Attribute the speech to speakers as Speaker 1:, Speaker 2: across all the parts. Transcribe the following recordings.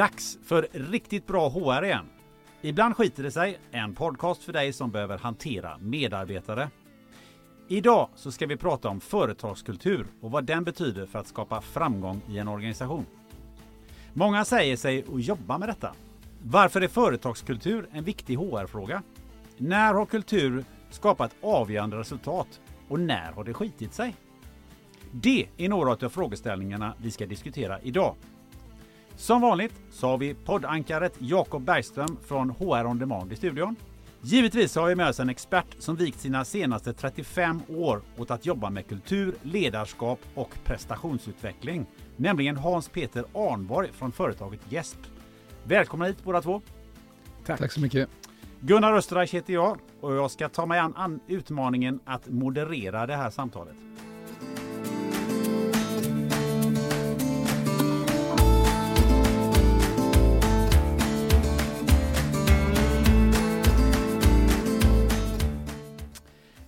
Speaker 1: dags för riktigt bra HR igen. Ibland skiter det sig, en podcast för dig som behöver hantera medarbetare. Idag så ska vi prata om företagskultur och vad den betyder för att skapa framgång i en organisation. Många säger sig att jobba med detta. Varför är företagskultur en viktig HR-fråga? När har kultur skapat avgörande resultat och när har det skitit sig? Det är några av frågeställningarna vi ska diskutera idag. Som vanligt så har vi poddankaret Jakob Bergström från HR On Demand i studion. Givetvis har vi med oss en expert som vikt sina senaste 35 år åt att jobba med kultur, ledarskap och prestationsutveckling. Nämligen Hans Peter Arnborg från företaget Jesp. Välkomna hit båda två.
Speaker 2: Tack. Tack så mycket.
Speaker 1: Gunnar Österreich heter jag och jag ska ta mig an utmaningen att moderera det här samtalet.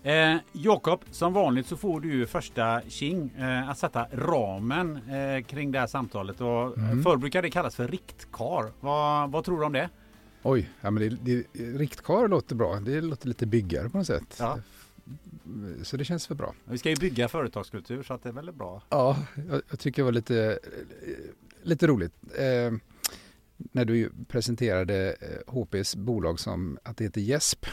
Speaker 1: Eh, Jakob, som vanligt så får du ju första tjing eh, att sätta ramen eh, kring det här samtalet. Och mm. Förr brukade det kallas för riktkar. Vad, vad tror du om det?
Speaker 2: Oj, ja, men det, det, riktkar låter bra. Det låter lite byggare på något sätt. Ja. Så det känns för bra.
Speaker 1: Vi ska ju bygga företagskultur så att det är väldigt bra.
Speaker 2: Ja, jag, jag tycker det var lite, lite roligt. Eh, när du presenterade HPs eh, bolag som att det heter Jesp.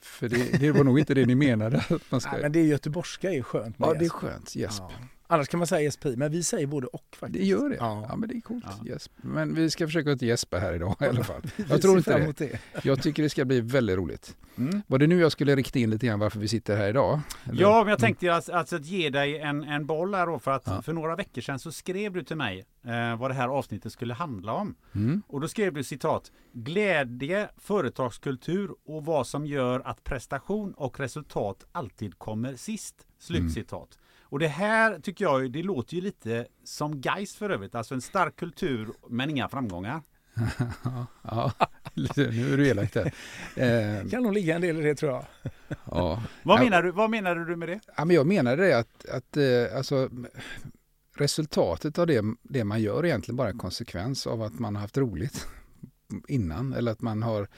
Speaker 2: För det, det var nog inte det ni menade.
Speaker 3: man ska... Nej, men det är göteborgska är skönt
Speaker 2: Ja, det är skönt. Jesp. Ja.
Speaker 3: Annars kan man säga ESPI, men vi säger både och faktiskt.
Speaker 2: Det gör det? Ja, ja men det är coolt. Ja. Yes. Men vi ska försöka inte gäspa här idag i alla fall. Jag tror inte det. det. Jag tycker det ska bli väldigt roligt. Mm. Var det nu jag skulle rikta in lite grann varför vi sitter här idag?
Speaker 1: Eller? Ja, men jag mm. tänkte mm. alltså, alltså att ge dig en, en boll här då för att ja. för några veckor sedan så skrev du till mig eh, vad det här avsnittet skulle handla om. Mm. Och då skrev du citat Glädje, företagskultur och vad som gör att prestation och resultat alltid kommer sist. Slutcitat. Och det här tycker jag, det låter ju lite som Geist för övrigt. Alltså en stark kultur men inga framgångar.
Speaker 2: ja, nu är du elak där.
Speaker 3: Eh, kan nog ligga en del i det tror jag.
Speaker 1: ja. vad, menar du, vad menar du med det?
Speaker 2: Ja, men jag menar det att, att eh, alltså, resultatet av det, det man gör är egentligen bara en konsekvens av att man har haft roligt innan eller att man har,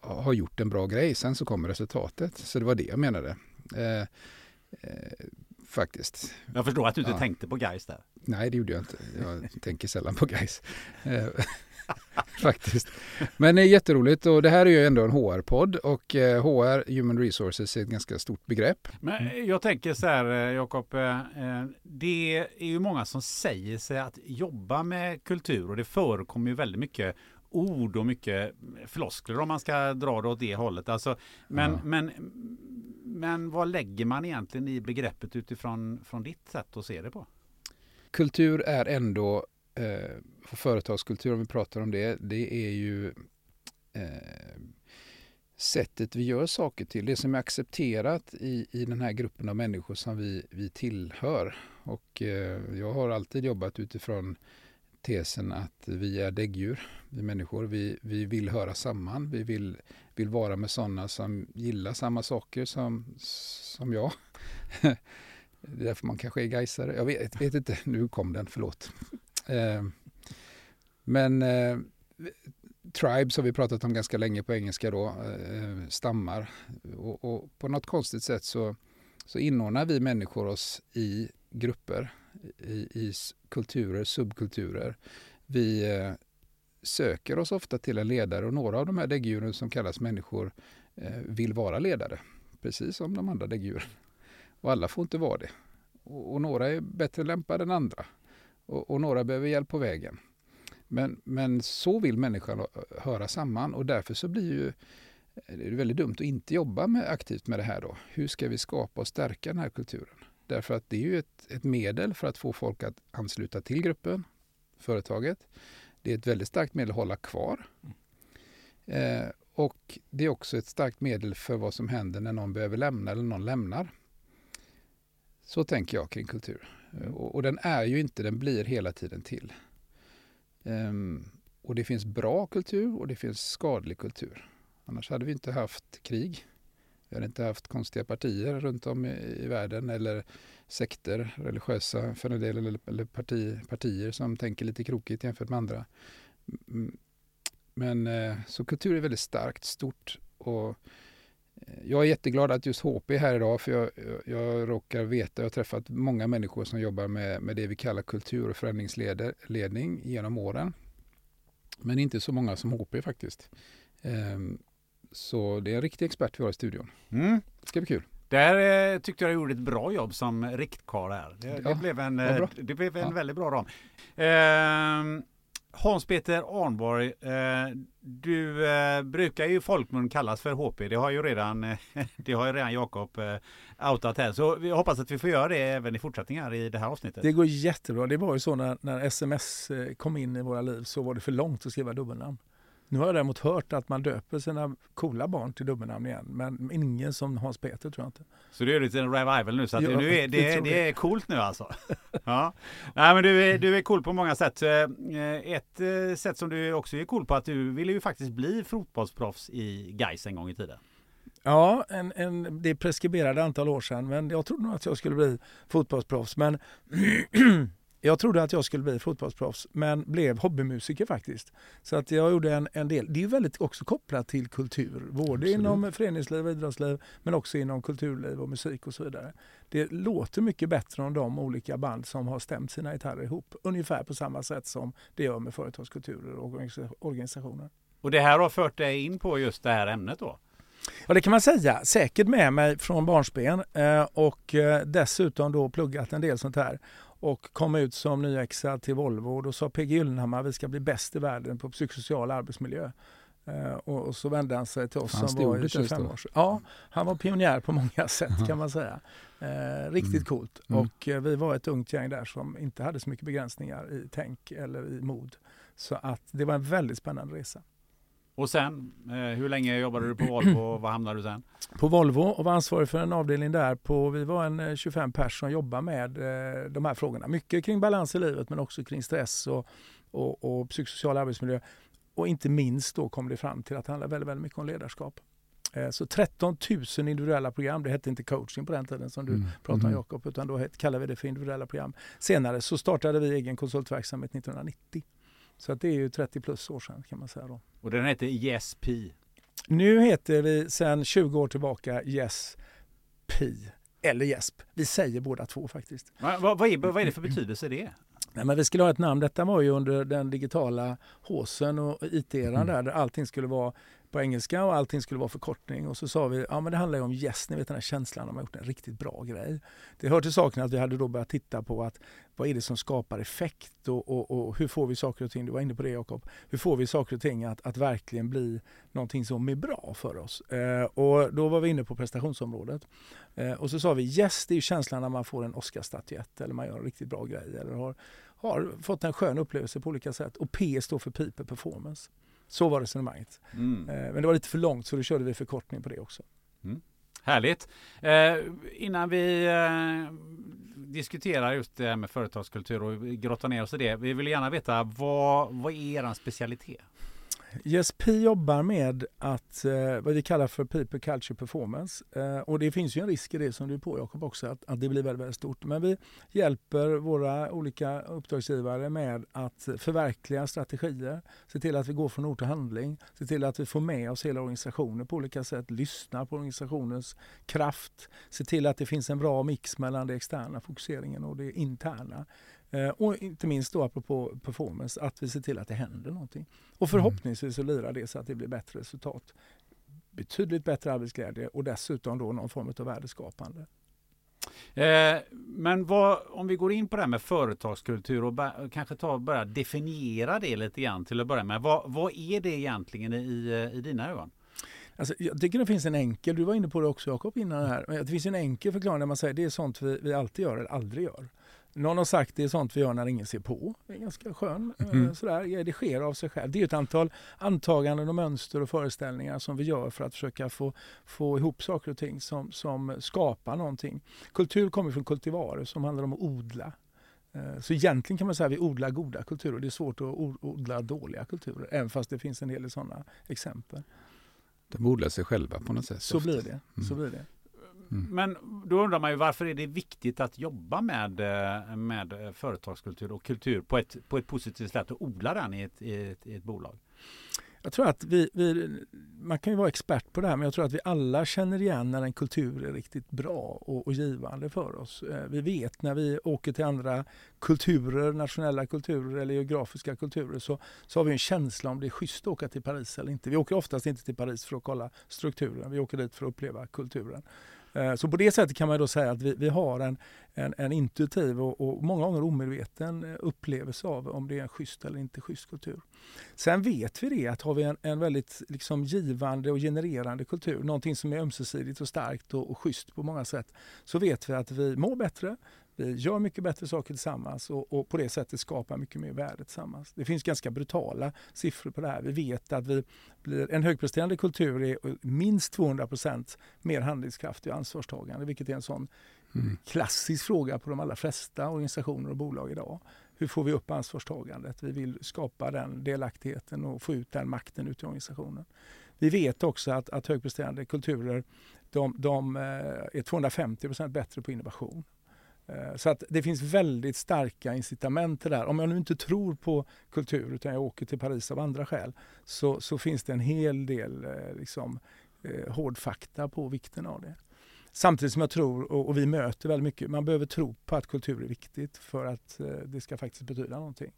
Speaker 2: har gjort en bra grej. Sen så kommer resultatet. Så det var det jag menade. Eh, eh faktiskt.
Speaker 1: Jag förstår att du inte ja. tänkte på guys där.
Speaker 2: Nej, det gjorde jag inte. Jag tänker sällan på guys. Eh, faktiskt. Men det är jätteroligt och det här är ju ändå en HR-podd och HR, eh, Human Resources, är ett ganska stort begrepp.
Speaker 1: Men jag tänker så här, eh, Jakob. Det är ju många som säger sig att jobba med kultur och det förekommer ju väldigt mycket ord och mycket floskler om man ska dra det åt det hållet. Alltså, men, ja. men, men vad lägger man egentligen i begreppet utifrån från ditt sätt att se det på?
Speaker 2: Kultur är ändå, eh, företagskultur om vi pratar om det, det är ju eh, sättet vi gör saker till. Det som är accepterat i, i den här gruppen av människor som vi, vi tillhör. Och eh, jag har alltid jobbat utifrån tesen att vi är däggdjur, vi människor. Vi, vi vill höra samman. Vi vill, vill vara med sådana som gillar samma saker som, som jag. Det är därför man kanske är gaisare. Jag vet, vet inte, nu kom den, förlåt. Eh, men eh, tribes har vi pratat om ganska länge på engelska då, eh, stammar. Och, och, på något konstigt sätt så, så inordnar vi människor oss i grupper i, i kulturer, subkulturer. Vi eh, söker oss ofta till en ledare och några av de här däggdjuren som kallas människor eh, vill vara ledare, precis som de andra däggdjuren. Och alla får inte vara det. Och, och några är bättre lämpade än andra. Och, och, några behöver hjälp på vägen. Men, men så vill människan höra samman och därför så blir ju eh, det är väldigt dumt att inte jobba med, aktivt med det här då. Hur ska vi skapa och stärka den här kulturen? Därför att det är ju ett, ett medel för att få folk att ansluta till gruppen, företaget. Det är ett väldigt starkt medel att hålla kvar. Eh, och det är också ett starkt medel för vad som händer när någon behöver lämna eller någon lämnar. Så tänker jag kring kultur. Mm. Och, och, den är ju inte, den blir hela tiden till. Um, och det finns bra kultur och det finns skadlig kultur. Annars hade vi inte haft krig. Vi har inte haft konstiga partier runt om i, i världen eller sekter, religiösa för en del, eller, eller parti, partier som tänker lite krokigt jämfört med andra. Mm. Men eh, så kultur är väldigt starkt, stort och eh, jag är jätteglad att just HP är här idag för jag, jag, jag råkar veta, jag har träffat många människor som jobbar med, med det vi kallar kultur och förändringsledning genom åren. Men inte så många som HP faktiskt. Ehm, så det är en riktig expert vi har i studion.
Speaker 1: Mm.
Speaker 2: Det ska bli kul.
Speaker 1: Där eh, tyckte jag gjorde ett bra jobb som riktkarl här. Det,
Speaker 2: Ja,
Speaker 1: det blev en, eh, det blev en
Speaker 2: Ja.
Speaker 1: väldigt bra ram. Eh, Hans-Peter Arnborg, eh, du eh, brukar ju folkmun kallas för HP. Det har ju redan, eh, det har ju redan Jakob eh, outat här. Så vi hoppas att vi får göra det även i fortsättningen här i det här avsnittet.
Speaker 3: Det går jättebra. Det var ju så när, när sms eh, kom in i våra liv så var det för långt att skriva dubbelnamn. Nu har jag däremot hört att man döper sina coola barn till dubbelnamn igen. Men ingen som Hans Peter tror jag inte.
Speaker 1: Så det är lite en revival nu. Så att
Speaker 3: Ja,
Speaker 1: nu är det,
Speaker 3: tror
Speaker 1: det är coolt nu alltså. ja. Nej, men du är, du är cool på många sätt. Eh, Ett eh, sätt som du också är cool på att du ville ju faktiskt bli fotbollsproffs i Gais en gång i tiden.
Speaker 3: Ja, en, en, det preskriberade antal år sedan. Men jag trodde nog att jag skulle bli fotbollsproffs. Men jag trodde att jag skulle bli fotbollsproffs men blev hobbymusiker faktiskt. Så att jag gjorde en, en del. Det är väldigt också kopplat till kultur. Både
Speaker 2: Absolut.
Speaker 3: inom föreningsliv och idrottsliv men också inom kulturliv och musik och så vidare. Det låter mycket bättre än de olika band som har stämt sina gitarrer ihop. Ungefär på samma sätt som det gör med företagskulturer och organisa- organisationer.
Speaker 1: Och det här har fört dig in på just det här ämnet då?
Speaker 3: Ja det kan man säga. Säkert med mig från barnsben eh, och eh, dessutom då pluggat en del sånt här. Och kom ut som nyexad till Volvo och då sa PG Gyllenhammar vi ska bli bäst i världen på psykosocial arbetsmiljö. Eh, och, och så vände han sig till oss
Speaker 2: Fanns
Speaker 3: som var i
Speaker 2: ordet just
Speaker 3: 25
Speaker 2: då?
Speaker 3: år. Ja, han var pionjär på många sätt kan man säga. Eh, riktigt
Speaker 2: Mm.
Speaker 3: coolt.
Speaker 2: Mm.
Speaker 3: Och eh, vi var ett ungt gäng där som inte hade så mycket begränsningar i tänk eller i mod. Så att det var en väldigt spännande resa.
Speaker 1: Och sen, eh, hur länge jobbade du på Volvo och var hamnade du sen?
Speaker 3: på Volvo och var ansvarig för en avdelning där. På, vi var en eh, 25 pers som jobbar med eh, de här frågorna. Mycket kring balans i livet men också kring stress och, och, och psykosocial arbetsmiljö. Och inte minst då kom det fram till att det handlar väldigt, väldigt mycket om ledarskap. Eh, Så 13 000 individuella program, det hette inte coaching på den tiden som du
Speaker 2: Mm.
Speaker 3: pratar om
Speaker 2: Mhm.
Speaker 3: Jakob, utan då kallade vi det för individuella program. Senare så startade vi egen konsultverksamhet 1990. Så att det är ju 30 plus år sedan kan man säga då.
Speaker 1: Och den hette Yes.
Speaker 3: Nu heter vi sedan 20 år tillbaka Yes eller Jesp. Vi säger båda två faktiskt.
Speaker 1: Vad, vad, vad, är, vad är det för betydelse det?
Speaker 3: Nej, men vi skulle ha ett namn. Detta var ju under den digitala håsen och IT-eran
Speaker 2: Mm.
Speaker 3: där, där allting skulle vara på engelska och allting skulle vara förkortning. Och så sa vi, ja men det handlar ju om yes, ni vet den här känslan när man har gjort en riktigt bra grej. Det hör till saken att vi hade då börjat titta på att vad är det som skapar effekt och, och, och hur får vi saker och ting, du var inne på det Jakob, hur får vi saker och ting att, att verkligen bli någonting som är bra för oss. Eh, och då var vi inne på prestationsområdet. Eh, och så sa vi yes, det är ju känslan när man får en Oscarsstatyett eller man gör en riktigt bra grej eller har, har fått en skön upplevelse på olika sätt. Och P står för People Performance. Så var resonemanget.
Speaker 1: Mm.
Speaker 3: Eh, men det var lite för långt så då körde vi förkortning på det också.
Speaker 1: Härligt. Eh, innan vi eh, diskuterar just det här med företagskultur och grottar ner oss i det. Vi vill gärna veta vad, vad är er specialitet?
Speaker 3: ISP jobbar med att, eh, vad vi kallar för People Culture Performance. Eh, och det finns ju en risk i det som du är på Jakob också, att, att det blir väldigt, väldigt stort. Men vi hjälper våra olika uppdragsgivare med att förverkliga strategier, se till att vi går från ord till handling, se till att vi får med oss hela organisationen på olika sätt, lyssna på organisationens kraft, se till att det finns en bra mix mellan det externa fokuseringen och det interna. Eh, och inte minst då apropå performance, att vi ser till att det händer någonting. Och förhoppningsvis så lirar det så att det blir bättre resultat. Betydligt bättre arbetsglädje och dessutom då någon form av värdeskapande.
Speaker 1: Eh, men vad, om vi går in på det här med företagskultur och bör, kanske ta börja definiera det lite grann till att börja med. Vad, vad är det egentligen i, i dina ögon?
Speaker 3: Alltså, jag tycker det finns en enkel, du var inne på det också Jakob innan här, det finns en enkel förklaring där man säger det är sånt vi, vi alltid gör eller aldrig gör. Någon har sagt det är sånt vi gör när ingen ser på. Det är ganska skön.
Speaker 2: Mm.
Speaker 3: Sådär. Det sker av sig själv. Det är ett antal antaganden och mönster och föreställningar som vi gör för att försöka få, få ihop saker och ting som, som skapar någonting. Kultur kommer från kultivarer som handlar om att odla. Eh, Så egentligen kan man säga att vi odlar goda kulturer. Det är svårt att odla dåliga kulturer, även fast det finns en hel del sådana exempel.
Speaker 2: De odlar sig själva på något sätt.
Speaker 3: Så
Speaker 2: ofta.
Speaker 3: blir det. Så blir det.
Speaker 1: Mm. Men då undrar man ju varför är det viktigt att jobba med, eh, med företagskultur och kultur på ett, på ett positivt sätt och odla den i ett, i ett, i ett bolag?
Speaker 3: Jag tror att vi, vi, man kan ju vara expert på det här, men jag tror att vi alla känner igen när en kultur är riktigt bra och, och givande för oss. Eh, vi vet när vi åker till andra kulturer, nationella kulturer eller geografiska kulturer, så, så har vi en känsla om det är schysst att åka till Paris eller inte. Vi åker oftast inte till Paris för att kolla strukturen, vi åker dit för att uppleva kulturen. Eh, så på det sättet kan man då säga att vi, vi har en, en, en intuitiv och, och, många gånger omedveten eh, upplevelse av om det är en schysst eller inte schysst kultur. Sen vet vi det att har vi en, en väldigt liksom givande och genererande kultur, någonting som är ömsesidigt och starkt och, och schysst på många sätt, så vet vi att vi mår bättre, vi gör mycket bättre saker tillsammans och, och, på det sättet skapar mycket mer värde tillsammans. Det finns ganska brutala siffror på det här. Vi vet att vi blir, en högpresterande kultur är minst 200% mer handlingskraftig och ansvarstagande, vilket är en sån mm. klassisk fråga på de allra flesta organisationer och bolag idag. Hur får vi upp ansvarstagandet? Vi vill skapa den delaktigheten och få ut den makten ut i organisationen. Vi vet också att, att högpresterande kulturer de, de eh, är 250% bättre på innovation. Eh, så att det finns väldigt starka incitament till det här. Om jag nu inte tror på kultur utan jag åker till Paris av andra skäl så, så finns det en hel del eh, liksom, eh, hård fakta på vikten av det. Samtidigt som jag tror, och, och, vi möter väldigt mycket, man behöver tro på att kultur är viktigt för att det ska faktiskt betyda någonting.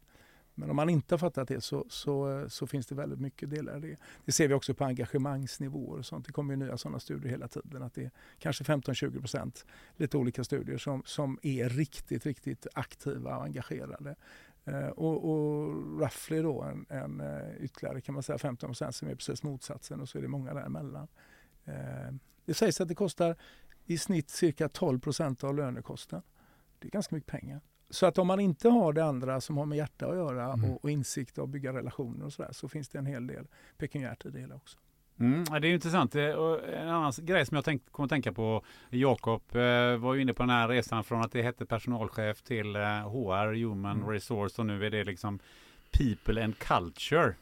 Speaker 3: Men om man inte har fattat det så, så, eh, så finns det väldigt mycket delar i det. Det ser vi också på engagemangsnivåer och sånt. Det kommer ju nya sådana studier hela tiden. Att det är kanske 15-20 procent, lite olika studier, som, som är riktigt, riktigt aktiva och engagerade. Eh, och, och roughly då en, en, eh, ytterligare kan man säga 15 procent som är precis motsatsen och så är det många däremellan. Eh, det sägs att det kostar i snitt cirka 12 procent av lönekostnaden. Det är ganska mycket pengar. Så att om man inte har det andra som har med hjärta att göra mm. och, och, insikt och bygga relationer och sådär så finns det en hel del pekuniärt i det hela också.
Speaker 1: Mm, det är intressant. En annan grej som jag tänkt, kommer att tänka på. Jakob eh, var ju inne på den här resan från att det hette personalchef till eh, HR, Human mm. Resource och nu är det liksom People and Culture.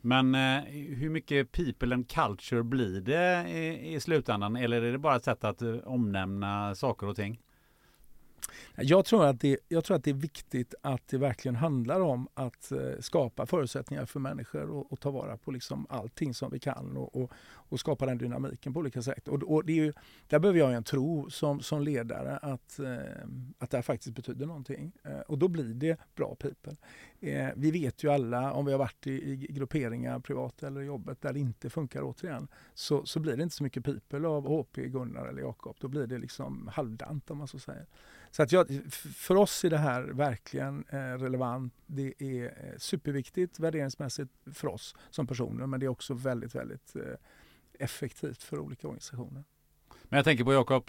Speaker 1: Men eh, hur mycket people and culture blir det i, i slutändan? Eller är det bara ett sätt att eh, omnämna saker och ting?
Speaker 3: Jag tror, att det, jag tror att det är viktigt att det verkligen handlar om att eh, skapa förutsättningar för människor och, och ta vara på liksom allting som vi kan och, och, och skapa den dynamiken på olika sätt. Och, och det är ju, där behöver jag en tro som, som ledare att, eh, att det här faktiskt betyder någonting. Eh, och då blir det bra people. Eh, vi vet ju alla, om vi har varit i, i grupperingar, privat eller jobbet, där det inte funkar återigen, så, så blir det inte så mycket people av HP, Gunnar eller Jakob. Då blir det liksom halvdant om man så säger. Så att jag, för oss är det här verkligen eh, relevant. Det är eh, superviktigt värderingsmässigt för oss som personer men det är också väldigt, väldigt eh, effektivt för olika organisationer.
Speaker 1: Men jag tänker på Jakob,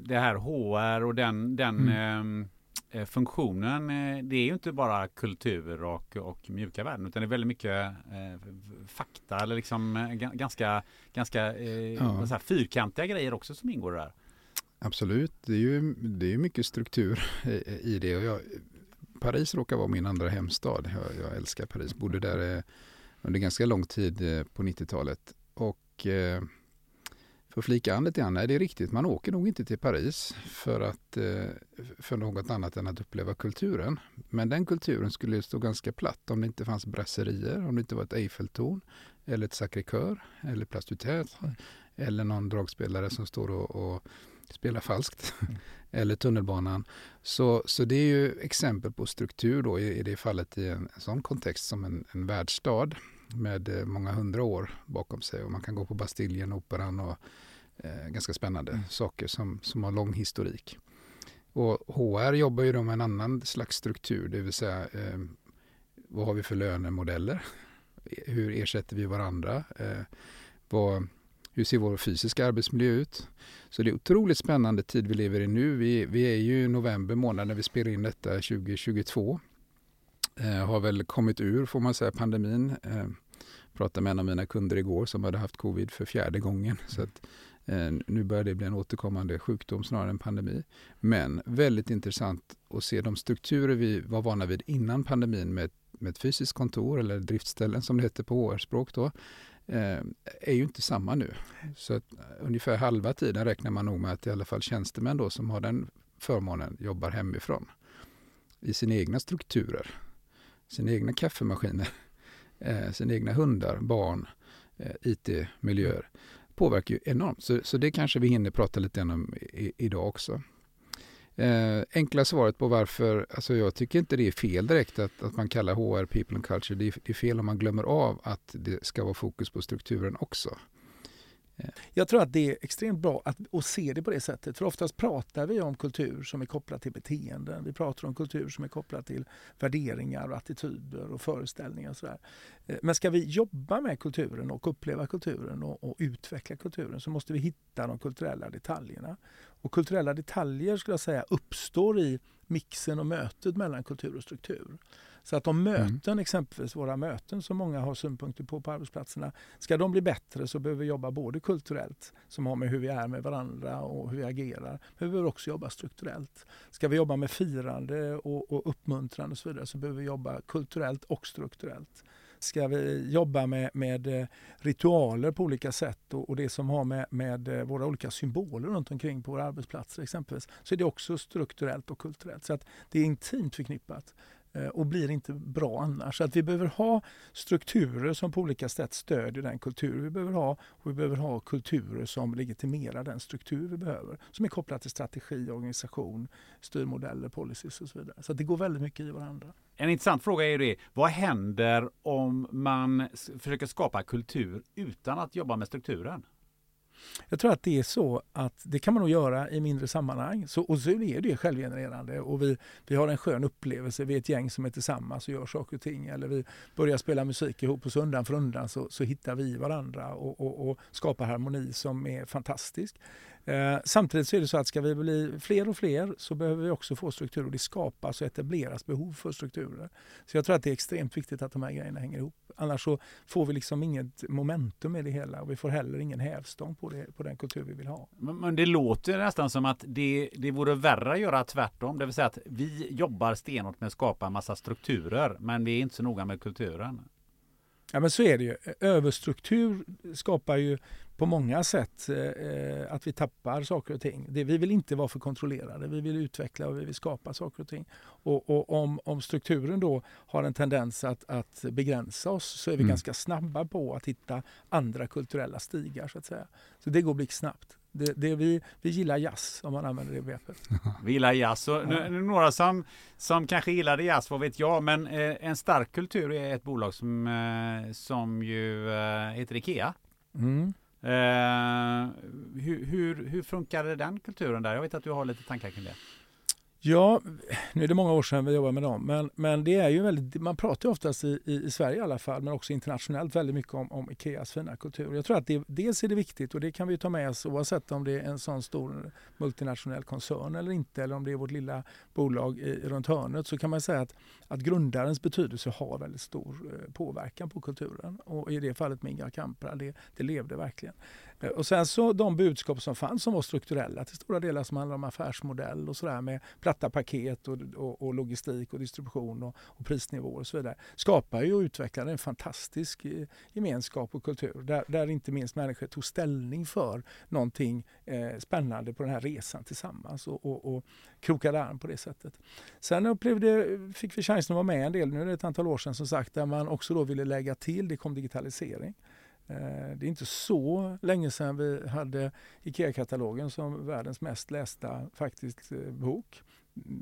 Speaker 1: det här HR och den, den mm. Ehm, funktionen, det är ju inte bara kultur och, och mjuka värden utan det är väldigt mycket eh, fakta eller liksom ganska, ganska eh, ja. fyrkantiga grejer också som ingår där.
Speaker 2: Absolut, det är ju det är mycket struktur i det. Och jag, Paris råkar vara min andra hemstad. Jag, jag älskar Paris, bodde där eh, under ganska lång tid eh, på 90-talet. Och eh, för att flika an lite grann, nej det är riktigt, man åker nog inte till Paris för, att, för något annat än att uppleva kulturen. Men den kulturen skulle stå ganska platt om det inte fanns brasserier, om det inte var ett Eiffeltorn eller ett Sacré-Cœur eller Place du Tertre eller någon dragspelare som står och, och spelar falskt, mm. eller tunnelbanan. Så, så det är ju exempel på struktur då i, i det fallet i en, en sån kontext som en, en världsstad med eh, många hundra år bakom sig och man kan gå på Bastiljen, Operan och eh, ganska spännande mm. saker som, som har lång historik. Och HR jobbar ju då med en annan slags struktur, det vill säga eh, vad har vi för lönemodeller? Hur ersätter vi varandra? Eh, vad, hur ser vår fysiska arbetsmiljö ut? Så det är otroligt spännande tid vi lever i nu. Vi, vi är ju i november månad när vi spelar in detta 2022. Eh, har väl kommit ur, får man säga, pandemin. Eh, pratade med en av mina kunder igår som hade haft covid för fjärde gången. Så att, eh, nu börjar det bli en återkommande sjukdom snarare än pandemi. Men väldigt intressant att se de strukturer vi var vana vid innan pandemin med, med ett fysiskt kontor eller driftställen som det heter på HR-språk då eh, är ju inte samma nu. Så att ungefär halva tiden räknar man nog med att i alla fall tjänstemän då som har den förmånen jobbar hemifrån i sina egna strukturer, sina egna kaffemaskiner, eh, sina egna hundar, barn, eh, IT-miljöer påverkar ju enormt. Så, så det kanske vi hinner prata lite om i, idag också. Eh, enkla svaret på varför, alltså jag tycker inte det är fel direkt att, att man kallar HR People and Culture. Det är, det är fel om man glömmer av att det ska vara fokus på strukturen också.
Speaker 3: Jag tror att det är extremt bra att, att se det på det sättet. För oftast pratar vi om kultur som är kopplad till beteenden. Vi pratar om kultur som är kopplad till värderingar, och attityder och föreställningar. Och sådär. Eh, men ska vi jobba med kulturen och uppleva kulturen och, och, utveckla kulturen så måste vi hitta de kulturella detaljerna. Och kulturella detaljer skulle jag säga uppstår i mixen och mötet mellan kultur och struktur. Så att om mm. möten, mm. exempelvis våra möten som många har synpunkter på på arbetsplatserna, ska de bli bättre så behöver vi jobba både kulturellt, som har med hur vi är med varandra och hur vi agerar, men vi behöver också jobba strukturellt. Ska vi jobba med firande och, och uppmuntrande och så vidare så behöver vi jobba kulturellt och strukturellt ska vi jobba med, med eh, ritualer på olika sätt och, och det som har med, med eh, våra olika symboler runt omkring på våra arbetsplatser exempelvis, så är det också strukturellt och kulturellt. Så att det är intimt förknippat. Eh, och blir inte bra annars. Så att vi behöver ha strukturer som på olika sätt stödjer den kultur vi behöver ha och vi behöver ha kulturer som legitimerar den struktur vi behöver som är kopplat till strategi, organisation, styrmodeller, policies och så vidare. Så det går väldigt mycket i varandra.
Speaker 1: En intressant fråga är ju det, vad händer om man försöker skapa kultur utan att jobba med strukturen?
Speaker 3: Jag tror att det är så att det kan man nog göra i mindre sammanhang. Så, och så är det självgenererande och vi, vi har en skön upplevelse. Vi är ett gäng som är tillsammans och gör saker och ting. Eller vi börjar spela musik ihop och så undan för undan så, så hittar vi varandra och, och, och skapar harmoni som är fantastisk. Eh, samtidigt så är det så att ska vi bli fler och fler så behöver vi också få strukturer och det skapas och etableras behov för strukturer. Så jag tror att det är extremt viktigt att de här grejerna hänger ihop. Annars så får vi liksom inget momentum i det hela och vi får heller ingen hävstång på, det, på den kultur vi vill ha.
Speaker 1: Men, men det låter nästan som att det, det vore värre att göra tvärtom. Det vill säga att vi jobbar stenhårt med att skapa en massa strukturer men vi är inte så noga med kulturen.
Speaker 3: Ja men så är det ju. Överstruktur skapar ju på många sätt eh, att vi tappar saker och ting. Det, vi vill inte vara för kontrollerade. Vi vill utveckla och vi vill skapa saker och ting. Och, och om, om, strukturen då har en tendens att, att begränsa oss så är vi mm. ganska snabba på att hitta andra kulturella stigar så att säga. Så det går blixtsnabbt. Det, det vi, vi gillar jazz om man använder det begreppet.
Speaker 1: Vi gillar jazz. Och nu, nu, några som, som kanske gillade jazz, vad vet jag. Men eh, en stark kultur är ett bolag som, eh, som ju eh, heter Ikea. Mm. Eh, hur, hur, hur funkade den kulturen där? Jag vet att du har lite tankar kring det.
Speaker 3: Ja, nu är det många år sedan vi jobbade med dem, men, men det är ju väldigt, man pratar ju oftast i, i, i Sverige i alla fall, men också internationellt väldigt mycket om, om Ikeas fina kultur. Jag tror att det, dels är det viktigt och det kan vi ta med oss oavsett om det är en sån stor multinationell koncern eller inte, eller om det är vårt lilla bolag i, runt hörnet, så kan man säga att, att grundarens betydelse har väldigt stor eh, påverkan på kulturen. Och i det fallet Minga Kampra, det, det levde verkligen. Eh, och sen så de budskap som fanns som var strukturella till stora delar som handlar om affärsmodell och sådär med platta paket och, och, och logistik och distribution och, och, prisnivåer och så vidare skapar ju och utvecklar en fantastisk eh, gemenskap och kultur där, där inte minst människor tog ställning för någonting eh, spännande på den här resan tillsammans och, och, och krokade arm på det sättet. Sen upplevde, fick vi chansen att vara med en del, nu är det ett antal år sedan som sagt, där man också då ville lägga till, det kom digitalisering. Eh, det är inte så länge sedan vi hade IKEA-katalogen som världens mest lästa faktiskt eh, bok.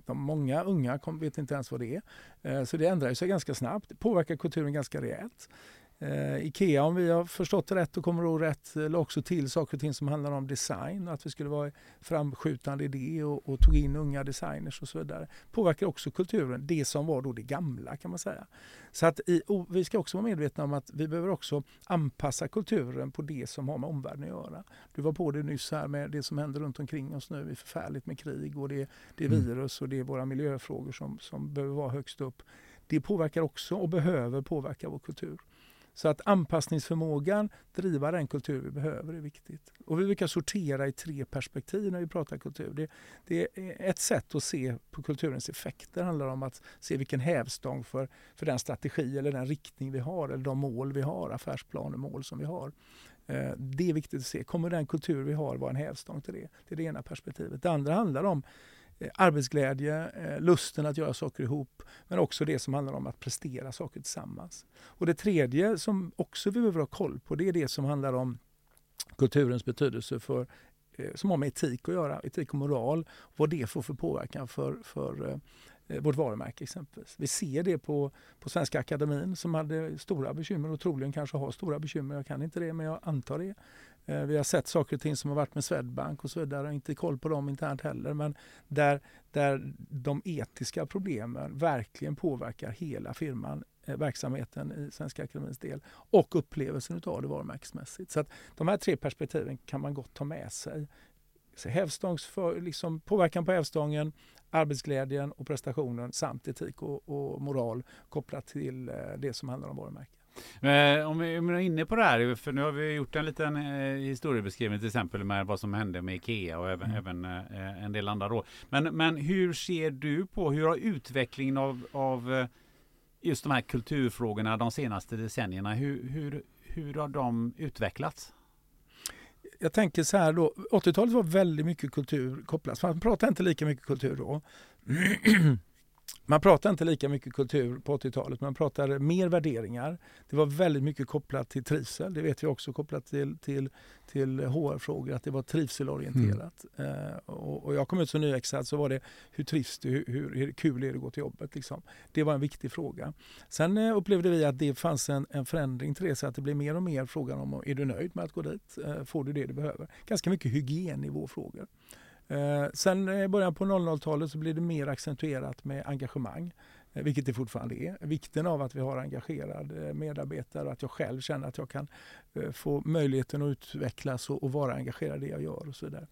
Speaker 3: De många unga vet inte ens vad det är. Eh, så det ändrar sig ganska snabbt. Det påverkar kulturen ganska rejält. Eh, Ikea, om vi har förstått det rätt och kommer ihåg rätt, la också till saker och ting som handlar om design, att vi skulle vara framskjutande i det och, och tog in unga designers och så vidare. Påverkar också kulturen, det som var då det gamla kan man säga. Så att i, vi ska också vara medvetna om att vi behöver också anpassa kulturen på det som har med omvärlden att göra. Du var på det nyss här med det som händer runt omkring oss nu, det är förfärligt med krig och det, det är mm. virus och det är våra miljöfrågor som, som behöver vara högst upp. Det påverkar också och behöver påverka vår kultur. Så att anpassningsförmågan, driva den kultur vi behöver är viktigt. Och vi brukar sortera i tre perspektiv när vi pratar kultur. Det, det är ett sätt att se på kulturens effekter. Det handlar om att se vilken hävstång för, för den strategi eller den riktning vi har eller de mål vi har, affärsplaner, mål som vi har. Eh, det är viktigt att se. Kommer den kultur vi har vara en hävstång till det? Det är det ena perspektivet. Det andra handlar om Eh, arbetsglädje, eh, lusten att göra saker ihop, men också det som handlar om att prestera saker tillsammans. Och det tredje som också vi behöver ha koll på, det är det som handlar om kulturens betydelse för eh, som har med etik att göra, etik och moral, vad det får för påverkan för, för vårt varumärke exempelvis. Vi ser det på, på Svenska Akademin som hade stora bekymmer och troligen kanske har stora bekymmer. Jag kan inte det men jag antar det. Eh, vi har sett saker och ting som har varit med Swedbank och så vidare. Inte koll på dem internt heller men där, där de etiska problemen verkligen påverkar hela firman eh, verksamheten i Svenska Akademins del och upplevelsen av det varumärkesmässigt. Så att de här tre perspektiven kan man gott ta med sig. hävstångs för, liksom påverkan på hävstången, arbetsglädjen och prestationen samt etik och, och moral kopplat till eh, det som handlar om varumärken.
Speaker 1: Eh, om vi är inne på det här, för nu har vi gjort en liten eh, historiebeskrivning till exempel med vad som hände med Ikea och även, mm. även eh, en del andra då. Men, men hur ser du på, hur har utvecklingen av, av just de här kulturfrågorna de senaste decennierna, hur, hur, hur har de utvecklats?
Speaker 3: jag tänker så här då, 80-talet var väldigt mycket kultur kopplat. Man pratade inte lika mycket kultur då. Man pratade inte lika mycket kultur på 80-talet, man pratade mer värderingar. Det var väldigt mycket kopplat till trivsel, det vet vi också kopplat till, till, till HR-frågor, att det var trivselorienterat. Mm. Uh, och, och, jag kom ut som nyexad så var det hur trivs du, hur, hur, hur kul är det att gå till jobbet? Liksom. Det var en viktig fråga. Sen uh, upplevde vi att det fanns en, en förändring till det, så att det blev mer och mer frågan om är du nöjd med att gå dit? Uh, får du det du behöver? Ganska mycket hygiennivåfrågor. Eh, sen i början på 00-talet så blev det mer accentuerat med engagemang, eh, vilket det fortfarande är. Vikten av att vi har engagerade eh, medarbetare och att jag själv känner att jag kan eh, få möjligheten att utvecklas och, och vara engagerad i det jag gör och så vidare.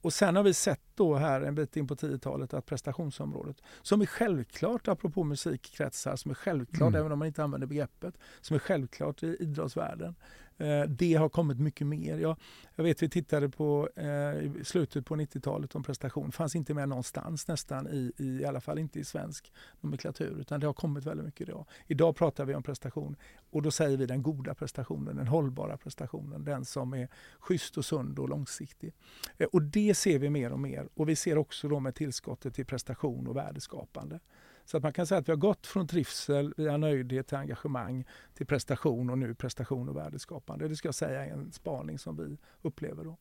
Speaker 3: Och sen har vi sett då här en bit in på 10-talet att prestationsområdet, som är självklart apropå musikkretsar, som är självklart mm. även om man inte använder begreppet, som är självklart i idrottsvärlden, Eh, det har kommit mycket mer. Jag, jag vet vi tittade på eh, slutet på 90-talet om prestation. Det fanns inte med någonstans nästan i, i, i alla fall inte i svensk nomenklatur utan det har kommit väldigt mycket idag. Idag pratar vi om prestation och då säger vi den goda prestationen, den hållbara prestationen, den som är schysst och sund och långsiktig. Eh, och det ser vi mer och mer och vi ser också då med tillskottet till prestation och värdeskapande. Så att man kan säga att vi har gått från trivsel via nöjdhet till engagemang till prestation och nu prestation och värdeskapande. Det ska jag säga är en spaning som vi upplever då.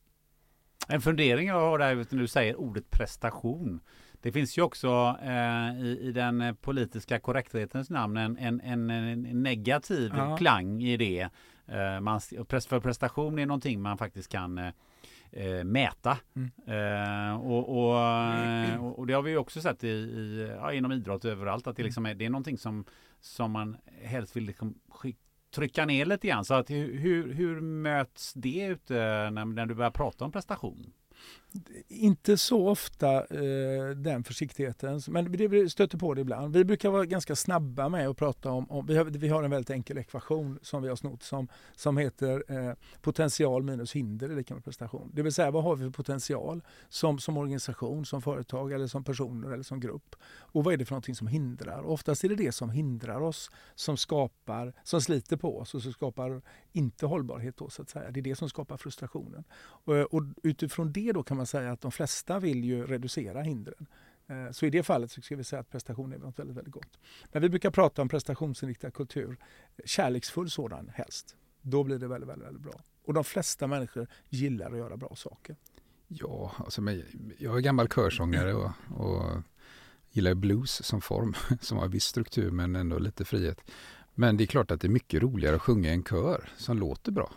Speaker 1: En fundering jag har där när du säger ordet prestation. Det finns ju också eh, i, i, den politiska korrekthetens namn en, en, en, negativ ja. klang i det. Eh, man, för prestation är någonting man faktiskt kan eh, eh, mäta. Mm. Eh, och, och, mm. och, det har vi också sett i, i ja, inom idrott överallt att det, liksom är, det är någonting som, som man helst vill liksom trycka ner lite grann. Så att hur, hur möts det ute när, när du börjar prata om prestation?
Speaker 3: Inte så ofta eh, den försiktigheten, men vi stöter på det ibland. Vi brukar vara ganska snabba med att prata om, om vi, har, vi har en väldigt enkel ekvation som vi har snott som, som heter eh, potential minus hinder är lika med prestation. Det vill säga vad har vi för potential som, som organisation, som företag eller som personer eller som grupp. Och vad är det för någonting som hindrar? Och oftast är det det som hindrar oss som skapar, som sliter på oss och som skapar inte hållbarhet då så att säga. Det är det som skapar frustrationen. Och, och utifrån det då kan man säga att de flesta vill ju reducera hindren. Eh, så i det fallet så ska vi säga att prestation är något väldigt, väldigt gott. Men vi brukar prata om prestationsinriktad kultur, kärleksfull sådan helst. Då blir det väldigt, väldigt, väldigt bra. Och de flesta människor gillar att göra bra saker.
Speaker 2: Ja, alltså, jag är gammal körsångare och, och gillar blues som form, som har viss struktur men ändå lite frihet. Men det är klart att det är mycket roligare att sjunga i en kör som låter bra.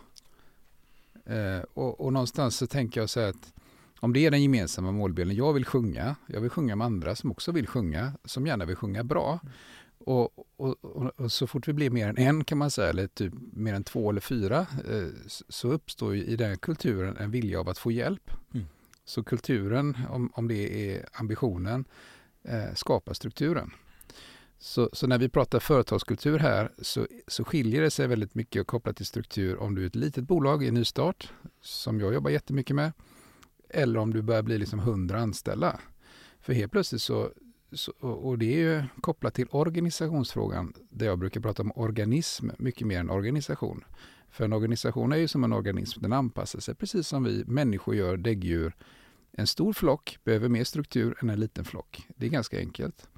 Speaker 2: Eh, och, och, någonstans så tänker jag så här att om det är den gemensamma målbilden, jag vill sjunga, jag vill sjunga med andra som också vill sjunga, som gärna vill sjunga bra. Mm. Och, och, och, så fort vi blir mer än en kan man säga, eller typ mer än två eller fyra, eh, så uppstår i den kulturen en vilja av att få hjälp. Mm. Så kulturen, om, om det är ambitionen, eh, skapar strukturen. Så, så, när vi pratar företagskultur här så, så skiljer det sig väldigt mycket kopplat till struktur om du är ett litet bolag i nystart, som jag jobbar jättemycket med, eller om du börjar bli liksom 100 anställda. För helt plötsligt så, så, och det är ju kopplat till organisationsfrågan, där jag brukar prata om organism mycket mer än organisation. För en organisation är ju som en organism, den anpassar sig precis som vi människor gör, däggdjur. En stor flock behöver mer struktur än en liten flock. Det är ganska enkelt.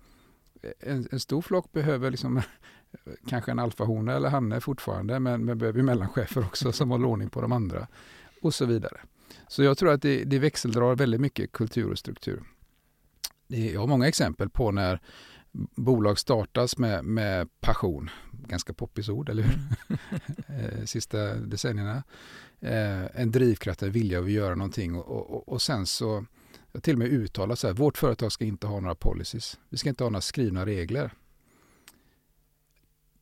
Speaker 2: En, en stor flock behöver liksom kanske en alfahona eller hanne fortfarande, men, men behöver mellanchefer också som håller ordning på de andra och så vidare. Så jag tror att det, det växeldrar väldigt mycket kultur och struktur. Jag har många exempel på när bolag startas med, med passion. Ganska poppis ord, eller hur? Eh, sista decennierna. Eh, en drivkraft, en vilja att göra någonting och, och, och sen så jag till och med uttalat så här, vårt företag ska inte ha några policies. Vi ska inte ha några skrivna regler.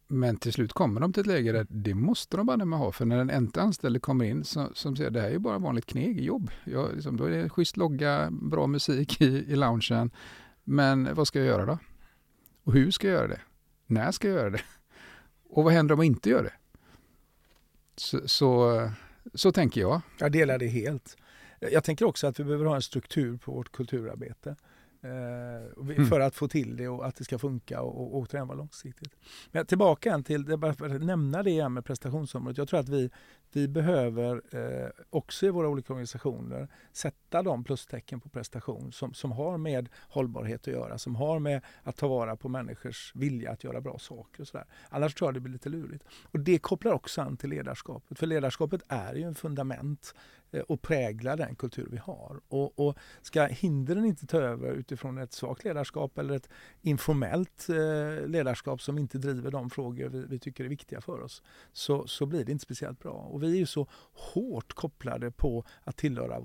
Speaker 2: Men till slut kommer de till ett läge där det måste de bara med ha. För när den inte anställde kommer in så, som säger det här är ju bara vanligt kneg jobb. Jag, liksom, då är det schysst logga, bra musik i, i loungen. Men vad ska jag göra då? Och hur ska jag göra det? När ska jag göra det? Och vad händer om jag inte gör det? Så, så, så tänker jag.
Speaker 3: Jag delar det helt. Jag tänker också att vi behöver ha en struktur på vårt kulturarbete. Eh, mm. För att få till det och att det ska funka och, och, och träna långsiktigt. Men tillbaka till, bara för att nämna det igen med prestationsområdet. Jag tror att vi, vi behöver eh, också i våra olika organisationer sätta de plustecken på prestation som, som har med hållbarhet att göra, som har med att ta vara på människors vilja att göra bra saker. Och så där. Annars tror jag det blir lite lurigt. Och det kopplar också an till ledarskapet. För ledarskapet är ju en fundament eh, och prägla den kultur vi har. Och, och, ska hindren inte ta över utifrån ett svagt ledarskap eller ett informellt eh, ledarskap som inte driver de frågor vi, vi, tycker är viktiga för oss så, så blir det inte speciellt bra. Och vi är ju så hårt kopplade på att tillhöra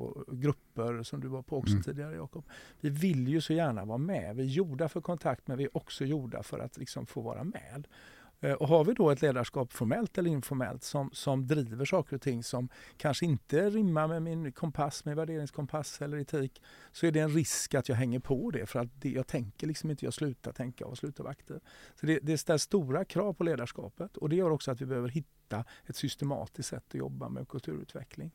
Speaker 3: grupper som du var på också mm. tidigare Jakob. Vi vill ju så gärna vara med. Vi är gjorda för kontakt men vi är också gjorda för att liksom få vara med. Eh, och har vi då ett ledarskap formellt eller informellt som, som driver saker och ting som kanske inte rimmar med min kompass, min värderingskompass eller etik, så är det en risk att jag hänger på det för att det, jag tänker liksom inte, jag slutar tänka och slutar vara aktiv. Så det, det ställs stora krav på ledarskapet och det gör också att vi behöver hitta ett systematiskt sätt att jobba med kulturutveckling.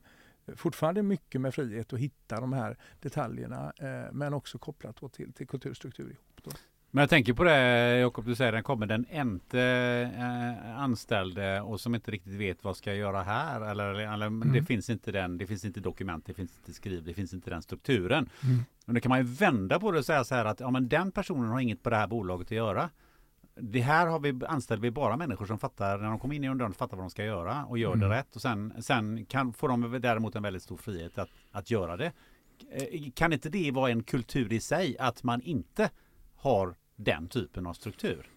Speaker 3: Fortfarande mycket med frihet att hitta de här detaljerna eh, men också kopplat till, till kulturstruktur ihop. Då.
Speaker 1: Men jag tänker på det Jakob, du säger den kommer den inte eh, anställde och som inte riktigt vet vad ska jag göra här. Eller, eller mm. det finns inte den, det finns inte dokument, det finns inte skriv, det finns inte den strukturen. Mm. Men då kan man ju vända på det och säga så här att ja, men den personen har inget på det här bolaget att göra. Det här har vi anställt vi bara människor som fattar när de kommer in i dörren fattar vad de ska göra och gör mm. det rätt. Och sen, sen kan, får de däremot en väldigt stor frihet att, att göra det. Eh, kan inte det vara en kultur i sig att man inte har den typen av struktur?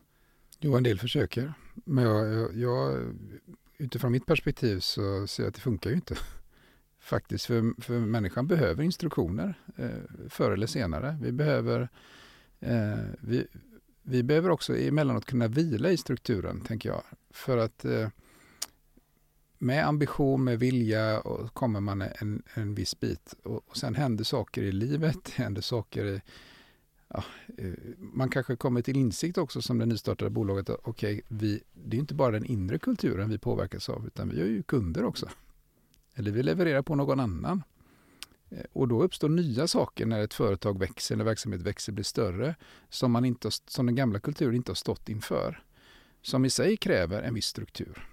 Speaker 2: Jo, en del försöker. Men jag, jag, jag, utifrån mitt perspektiv så ser jag att det funkar ju inte. Faktiskt, för, för människan behöver instruktioner eh, förr eller senare. Vi behöver, eh, vi, vi behöver också emellanåt kunna vila i strukturen, tänker jag. För att eh, med ambition, med vilja och kommer man en, en viss bit. Och, och sen händer saker i livet, det händer saker i, ja, eh, man kanske kommer till insikt också som det nystartade bolaget att okej, okay, det är inte bara den inre kulturen vi påverkas av utan vi har ju kunder också. Eller vi levererar på någon annan. Eh, och då uppstår nya saker när ett företag växer, när verksamhet växer, blir större, som, man inte, som den gamla kulturen inte har stått inför. Som i sig kräver en viss struktur.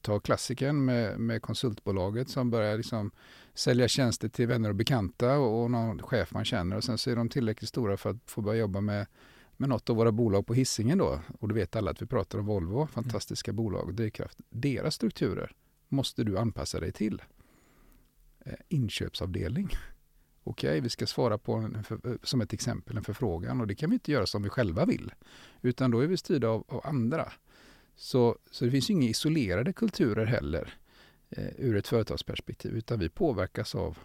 Speaker 2: Ta klassikern med, med konsultbolaget som börjar liksom sälja tjänster till vänner och bekanta och, och någon chef man känner och sen så är de tillräckligt stora för att få börja jobba med, med något av våra bolag på hissingen då. Och du vet alla att vi pratar om Volvo, fantastiska mm. bolag, drivkraft. Deras strukturer måste du anpassa dig till. Eh, inköpsavdelning. Okej, okay, vi ska svara på, en, eh, som ett exempel, en förfrågan och det kan vi inte göra som vi själva vill. Utan då är vi styrda av, av andra. Så, så det finns inga isolerade kulturer heller eh, ur ett företagsperspektiv, utan vi påverkas av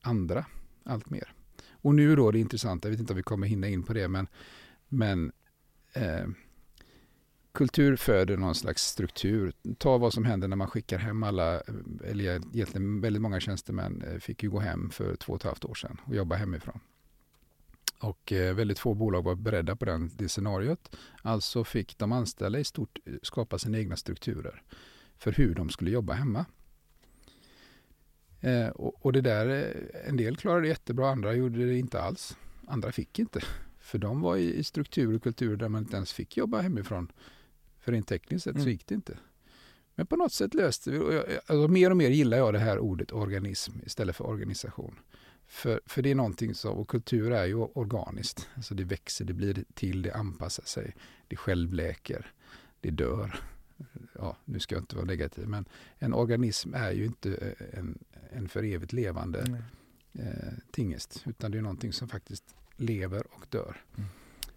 Speaker 2: andra allt mer. Och nu då det intressanta, jag vet inte om vi kommer hinna in på det, men, men eh, kultur föder någon slags struktur. Ta vad som händer när man skickar hem alla, eller egentligen väldigt många tjänstemän eh, fick ju gå hem för två och ett halvt år sedan och jobba hemifrån. Och eh, väldigt få bolag var beredda på den, det scenariot. Alltså fick de anställda i stort eh, skapa sina egna strukturer för hur de skulle jobba hemma. Och, och, det där, en del klarade det jättebra, andra gjorde det inte alls. Andra fick inte. För de var i, i struktur och kultur där man inte ens fick jobba hemifrån. För rent tekniskt sett mm. så gick det inte. Men på något sätt löste vi det. Alltså, mer och mer gillar jag det här ordet organism istället för organisation. För, för det är någonting som, och kultur är ju organiskt. Alltså det växer, det blir till, det anpassar sig, det självläker, det dör. Ja, nu ska jag inte vara negativ, men en organism är ju inte eh, en, en för evigt levande eh, tingest, utan det är någonting som faktiskt lever och dör. Mm.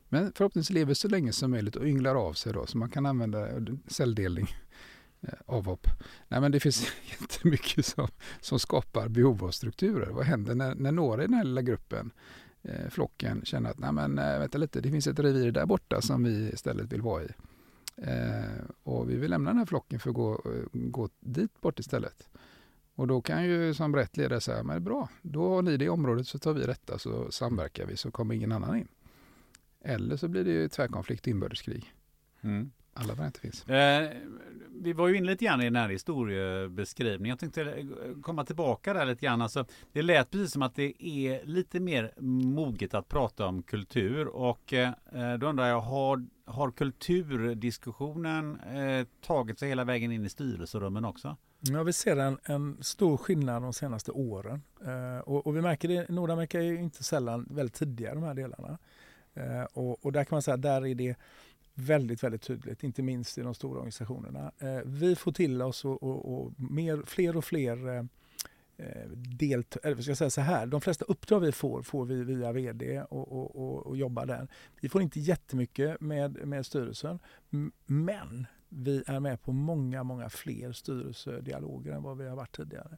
Speaker 2: Men förhoppningsvis lever så länge som möjligt och ynglar av sig då, så man kan använda eh, celldelning eh, avhopp. Nej, men det finns jättemycket som, som skapar behov av strukturer. Vad händer när, när några i den här lilla gruppen, eh, flocken, känner att Nej, men, eh, vänta lite, det finns ett revir där borta som vi istället vill vara i. Eh, och vi vill lämna den här flocken för att gå, gå dit bort istället. Och då kan ju som rätt ledare säga, men bra, då har ni det området så tar vi detta så samverkar vi så kommer ingen annan in. Eller så blir det ju tvärkonflikt, inbördeskrig. Mm. Alla varianter finns. Eh,
Speaker 1: vi var ju inne lite grann i den här historiebeskrivningen. Jag tänkte eh, komma tillbaka där lite grann. Alltså, det lät precis som att det är lite mer moget att prata om kultur och eh, då undrar jag, har, har kulturdiskussionen eh, tagit sig hela vägen in i styrelserummen också?
Speaker 3: Ja, vi ser en, en stor skillnad de senaste åren. Eh, och, och, vi märker det, Nordamerika är ju inte sällan väldigt tidiga de här delarna. Eh, och, och, där kan man säga, där är det väldigt, väldigt tydligt, inte minst i de stora organisationerna. Eh, vi får till oss och, och, och mer, fler och fler eh, eh delt, eller ska jag säga så här, de flesta uppdrag vi får, får vi via VD och, och, och, och jobbar där. Vi får inte jättemycket med, med styrelsen, men vi är med på många, många fler styrelsedialoger än vad vi har varit tidigare.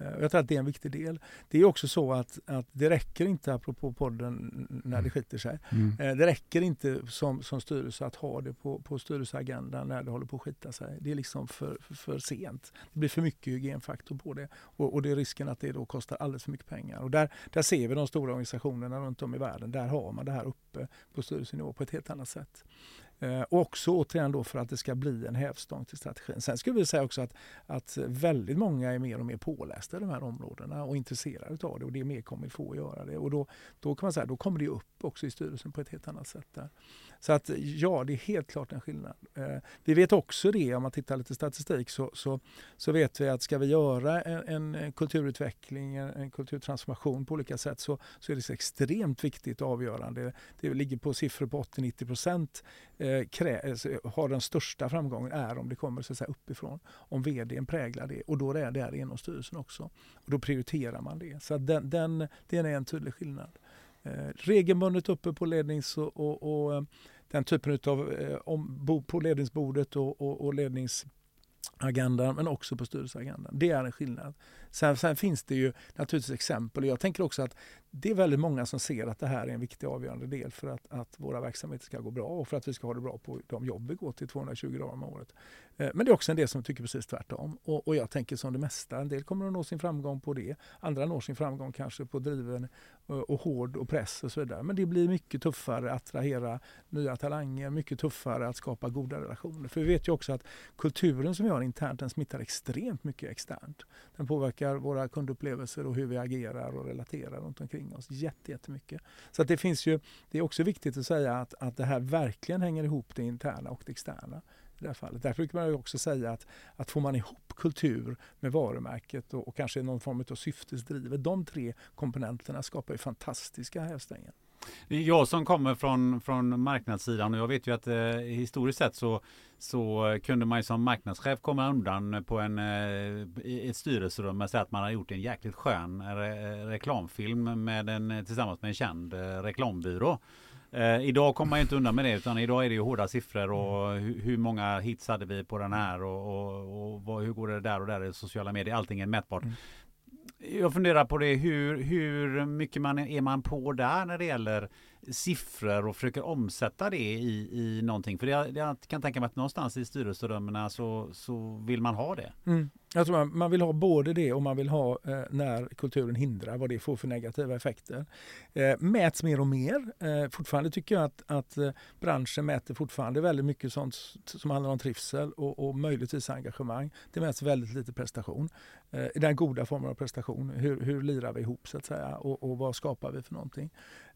Speaker 3: Eh, jag tror att det är en viktig del. Det är också så att, att det räcker inte, apropå podden, när det mm. skiter sig. Mm. Eh, det räcker inte som, som styrelse att ha det på, på styrelseagendan när det håller på att skita sig. Det är liksom för, för, för sent. Det blir för mycket hygienfaktor på det och, och det är risken att det då kostar alldeles för mycket pengar. Och där, där ser vi de stora organisationerna runt om i världen. Där har man det här uppe på styrelsenivå på ett helt annat sätt. Eh, också återigen då för att det ska bli en hävstång till strategin. Sen skulle vi säga också att, att väldigt många är mer och mer pålästa i de här områdena och intresserade av det och det är mer kommer få att göra det. Och då, då kan man säga då kommer det upp också i styrelsen på ett helt annat sätt. där. Så att ja, det är helt klart en skillnad. Eh, vi vet också det, om man tittar lite statistik, så, så, så vet vi att ska vi göra en, en kulturutveckling, en, en, kulturtransformation på olika sätt så, så är det så extremt viktigt och avgörande. Det ligger på siffror på 80-90 procent eh, alltså, har den största framgången är om det kommer så att säga, uppifrån. Om vdn präglar det och då är det där inom styrelsen också. Och då prioriterar man det. Så den, den, den är en tydlig skillnad. Eh, regelbundet uppe på lednings och, och, och eh, den typen av eh, om, på ledningsbordet och, och, och ledningsagendan men också på styrelseagendan. Det är en skillnad. Sen, sen, finns det ju naturligtvis exempel. Jag tänker också att det är väldigt många som ser att det här är en viktig avgörande del för att, att våra verksamheter ska gå bra och för att vi ska ha det bra på de jobb vi går till 220 dagar om året. Eh, men det är också en del som tycker precis tvärtom. Och, och jag tänker som det mesta, en del kommer att nå sin framgång på det. Andra når sin framgång kanske på driven och, och hård och press och så vidare. Men det blir mycket tuffare att attrahera nya talanger, mycket tuffare att skapa goda relationer. För vi vet ju också att kulturen som vi har internt, den smittar extremt mycket externt. Den påverkar våra kundupplevelser och hur vi agerar och relaterar runt omkring oss jättemycket. Så att det finns ju, det är också viktigt att säga att, att det här verkligen hänger ihop det interna och det externa i det här fallet. Därför brukar man också säga att, att får man ihop kultur med varumärket och, och kanske någon form av syftesdrivet, de tre komponenterna skapar ju fantastiska hävstänger.
Speaker 1: Det är jag som kommer från, från marknadssidan och jag vet ju att eh, historiskt sett så, så kunde man som marknadschef komma undan på en, eh, ett styrelserum med att säga att man har gjort en jäkligt skön re, reklamfilm med en, tillsammans med en känd eh, reklambyrå. Eh, idag kommer man inte undan med det utan idag är det ju hårda siffror och hur, hur många hits hade vi på den här och, och, och vad, hur går det där och där i sociala medier. Allting är mätbart. Mm. Jag funderar på det, hur, hur mycket man är man på där när det gäller siffror och försöker omsätta det i, i någonting. För jag, jag kan tänka mig att någonstans i styrelserummen så, så vill man ha det.
Speaker 3: Mm. Jag tror man, man vill ha både det och man vill ha eh, när kulturen hindrar, vad det får för negativa effekter. Eh, mäts mer och mer. Eh, fortfarande tycker jag att, att eh, branschen mäter fortfarande väldigt mycket sånt som handlar om trivsel och, och möjligtvis engagemang. Det mäts väldigt lite prestation. Eh, den goda formen av prestation. Hur, hur lirar vi ihop så att säga och, och vad skapar vi för någonting?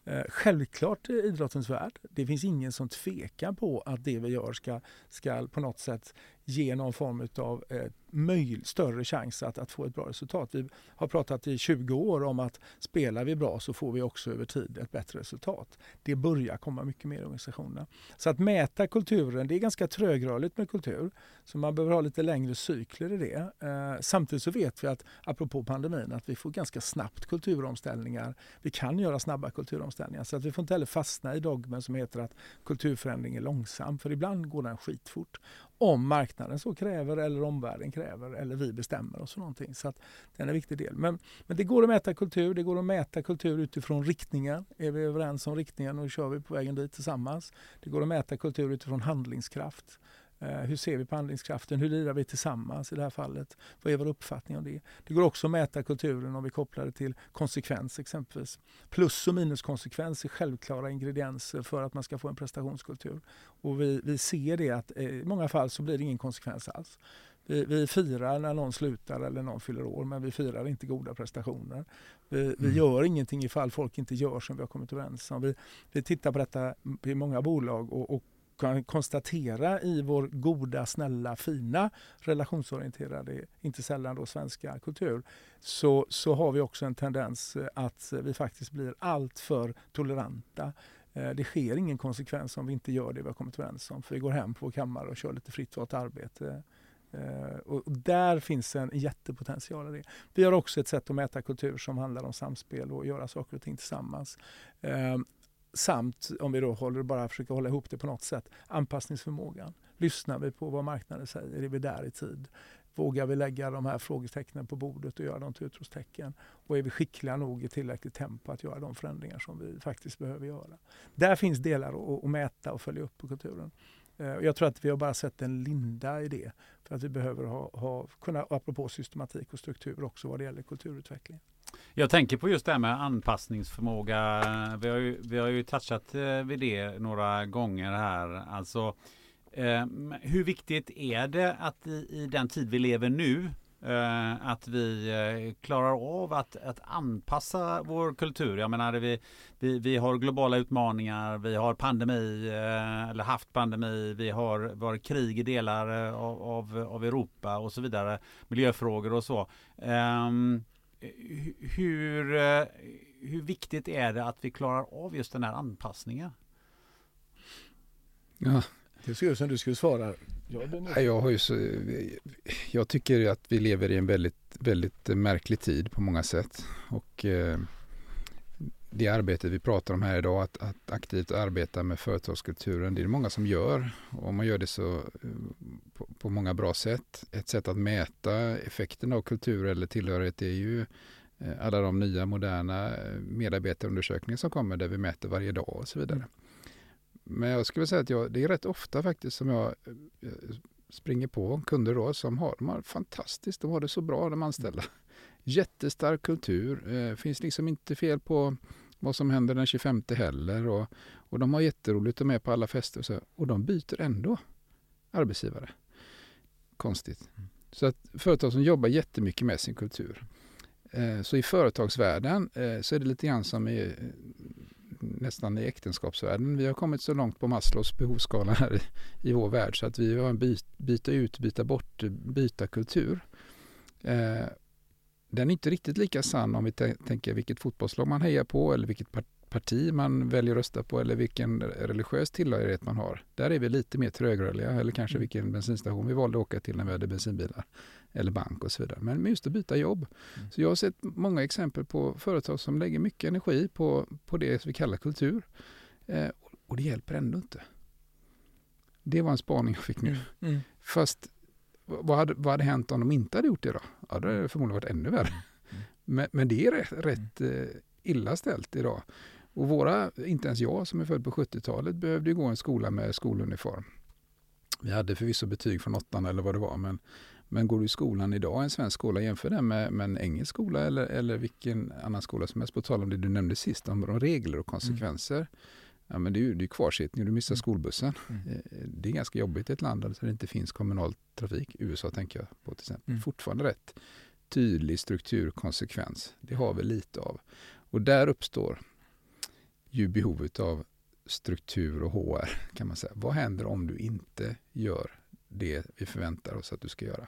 Speaker 3: Eh, självklart i idrottens värld. Det finns ingen som tvekar på att det vi gör ska, ska på något sätt ge någon form av eh, möj, större chans att, att få ett bra resultat. Vi har pratat i 20 år om att spelar vi bra så får vi också över tid ett bättre resultat. Det börjar komma mycket mer i organisationerna. Så att mäta kulturen, det är ganska trögrörligt med kultur. Så man behöver ha lite längre cykler i det. Eh, samtidigt så vet vi att, apropå pandemin, att vi får ganska snabbt kulturomställningar. Vi kan göra snabba kulturomställningar så att vi får inte heller fastna i dogmen som heter att kulturförändring är långsam. För ibland går den skitfort om marknaden så kräver eller omvärlden kräver eller vi bestämmer oss för någonting. Så att det är en viktig del. Men, men det går att mäta kultur. Det går att mäta kultur utifrån riktningen. Är vi överens om riktningen och kör vi på vägen dit tillsammans? Det går att mäta kultur utifrån handlingskraft. Eh, hur ser vi på handlingskraften? Hur lirar vi tillsammans i det här fallet? Vad är vår uppfattning om det? Det går också att mäta kulturen om vi kopplar det till konsekvens exempelvis. Plus och minuskonsekvens är självklara ingredienser för att man ska få en prestationskultur. Och vi, vi ser det att eh, i många fall så blir det ingen konsekvens alls. Vi, vi, firar när någon slutar eller någon fyller år men vi firar inte goda prestationer. Vi, vi mm. gör ingenting ifall folk inte gör som vi har kommit överens om. Vi, vi tittar på detta i många bolag och, och kan konstatera i vår goda, snälla, fina relationsorienterade, inte sällan då svenska kultur, så, så har vi också en tendens eh, att vi faktiskt blir alltför toleranta. Eh, det sker ingen konsekvens om vi inte gör det vi har kommit överens om. För vi går hem på vår kammare och kör lite fritt valt arbete. Eh, och där finns en jättepotential i det. Vi har också ett sätt att mäta kultur som handlar om samspel och göra saker och ting tillsammans. Samt, om vi då håller, bara försöker hålla ihop det på något sätt, anpassningsförmågan. Lyssnar vi på vad marknaden säger? Är vi där i tid? Vågar vi lägga de här frågetecknen på bordet och göra dem till utropstecken? Och är vi skickliga nog i tillräckligt tempo att göra de förändringar som vi faktiskt behöver göra? Där finns delar att, att mäta och följa upp på kulturen. Eh, jag tror att vi har bara sett en linda i det. För att vi behöver ha, ha kunna, apropå systematik och struktur också vad det gäller kulturutveckling.
Speaker 1: Jag tänker på just det här med anpassningsförmåga. Vi har ju, vi har ju touchat eh, vid det några gånger här. Alltså, eh, hur viktigt är det att i, i den tid vi lever nu eh, att vi eh, klarar av att, att anpassa vår kultur. Jag menar, vi, vi, vi har globala utmaningar, vi har pandemi, eh, eller haft pandemi, vi har, varit krig i delar av, av, av, Europa och så vidare. Miljöfrågor och så. Um, hur, eh, hur viktigt är det att vi klarar av just den här anpassningen?
Speaker 3: Ja. Det ser ut som du skulle svara.
Speaker 2: Ja, jag, har ju så, jag tycker att vi lever i en väldigt, väldigt märklig tid på många sätt. Och eh, det arbetet vi pratar om här idag, att, att, aktivt arbeta med företagskulturen, det är det många som gör. Och man gör det så eh, på, på, många bra sätt. Ett sätt att mäta effekten av kultur eller tillhörighet är ju eh, alla de nya moderna eh, medarbetarundersökningar som kommer där vi mäter varje dag och så vidare. Men jag skulle säga att jag, det är rätt ofta faktiskt som jag springer på kunder då som har, de har fantastiskt, de har det så bra de anställda. Jättestark kultur, eh, finns liksom inte fel på vad som händer den 25 heller. Och, och de har jätteroligt och med på alla fester och, så, och de byter ändå arbetsgivare. Konstigt. Mm. Så att företag som jobbar jättemycket med sin kultur. Eh, så i företagsvärlden eh, så är det lite grann som i, nästan i äktenskapsvärlden. Vi har kommit så långt på Maslows behovsskala här i, i vår värld så att vi har en byt, byta ut, byta bort, byta kultur. Den är inte riktigt lika sann om vi tänker vilket fotbollslag man hejar på eller vilket parti man väljer att rösta på eller vilken religiös tillhörighet man har. Där är vi lite mer trögrörliga eller kanske mm. vilken bensinstation vi valde att åka till när vi hade bensinbilar eller bank och så vidare. Men just att byta jobb. Mm. Så jag har sett många exempel på företag som lägger mycket energi på, på det vi kallar kultur. Eh, och det hjälper ändå inte. Det var en spaning jag fick nu. Mm. Mm. Fast vad hade, vad hade hänt om de inte hade gjort det då? Ja, då hade det förmodligen varit ännu värre. Mm. Men, men, det är rätt, rätt mm. eh, illa ställt idag. Och våra, inte ens jag som är född på 70-talet, behövde gå en skola med skoluniform. Vi hade förvisso betyg från åttan eller vad det var, men, men går du i skolan idag, en svensk skola, jämför den med, med en engelsk skola eller, eller vilken annan skola som helst, på tal om det du nämnde sist, om, om regler och konsekvenser. Mm. Ja, men det är ju det är kvarsittning, du missar mm. skolbussen. Mm. Eh, det är ganska jobbigt i ett land där det inte finns kommunal trafik. USA tänker jag på till exempel. Mm. Fortfarande rätt tydlig strukturkonsekvens. Det har vi lite av. Och där uppstår ju behovet av struktur och HR kan man säga. Vad händer om du inte gör det vi förväntar oss att du ska göra?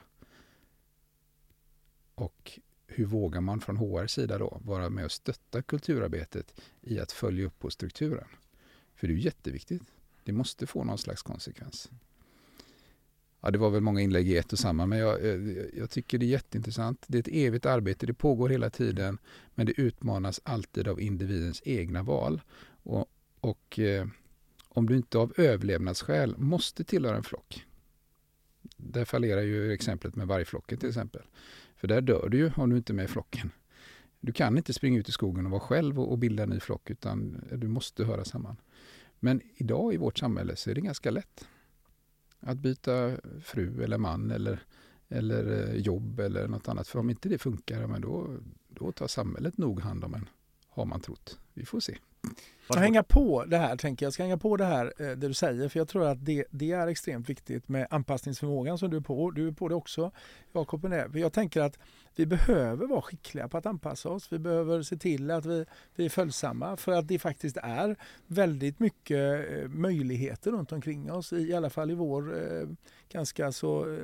Speaker 2: Och hur vågar man från HR sida då vara med och stötta kulturarbetet i att följa upp på strukturen? För det är jätteviktigt. Det måste få någon slags konsekvens. Ja, det var väl många inlägg i ett och samma, men jag, eh, jag, tycker det är jätteintressant. Det är ett evigt arbete, det pågår hela tiden, men det utmanas alltid av individens egna val. Och, och eh, om du inte av överlevnadsskäl måste tillhöra en flock, där fallerar ju exemplet med vargflocken till exempel. För där dör du ju om du inte är med i flocken. Du kan inte springa ut i skogen och vara själv och, och bilda en ny flock, utan du måste höra samman. Men idag i vårt samhälle så är det ganska lätt att byta fru eller man eller, eller eh, jobb eller något annat. För om inte det funkar, men då, då tar samhället nog hand om en, har man trott. Vi får se.
Speaker 3: Jag hänga på det här, tänker jag. ska hänga på det här, eh, det du säger, för jag tror att det, det är extremt viktigt med anpassningsförmågan som du är på. Du är på det också, Jakob. Jag tänker att vi behöver vara skickliga på att anpassa oss. Vi behöver se till att vi, vi är följsamma för att det faktiskt är väldigt mycket eh, möjligheter runt omkring oss, i alla fall i vår eh, ganska så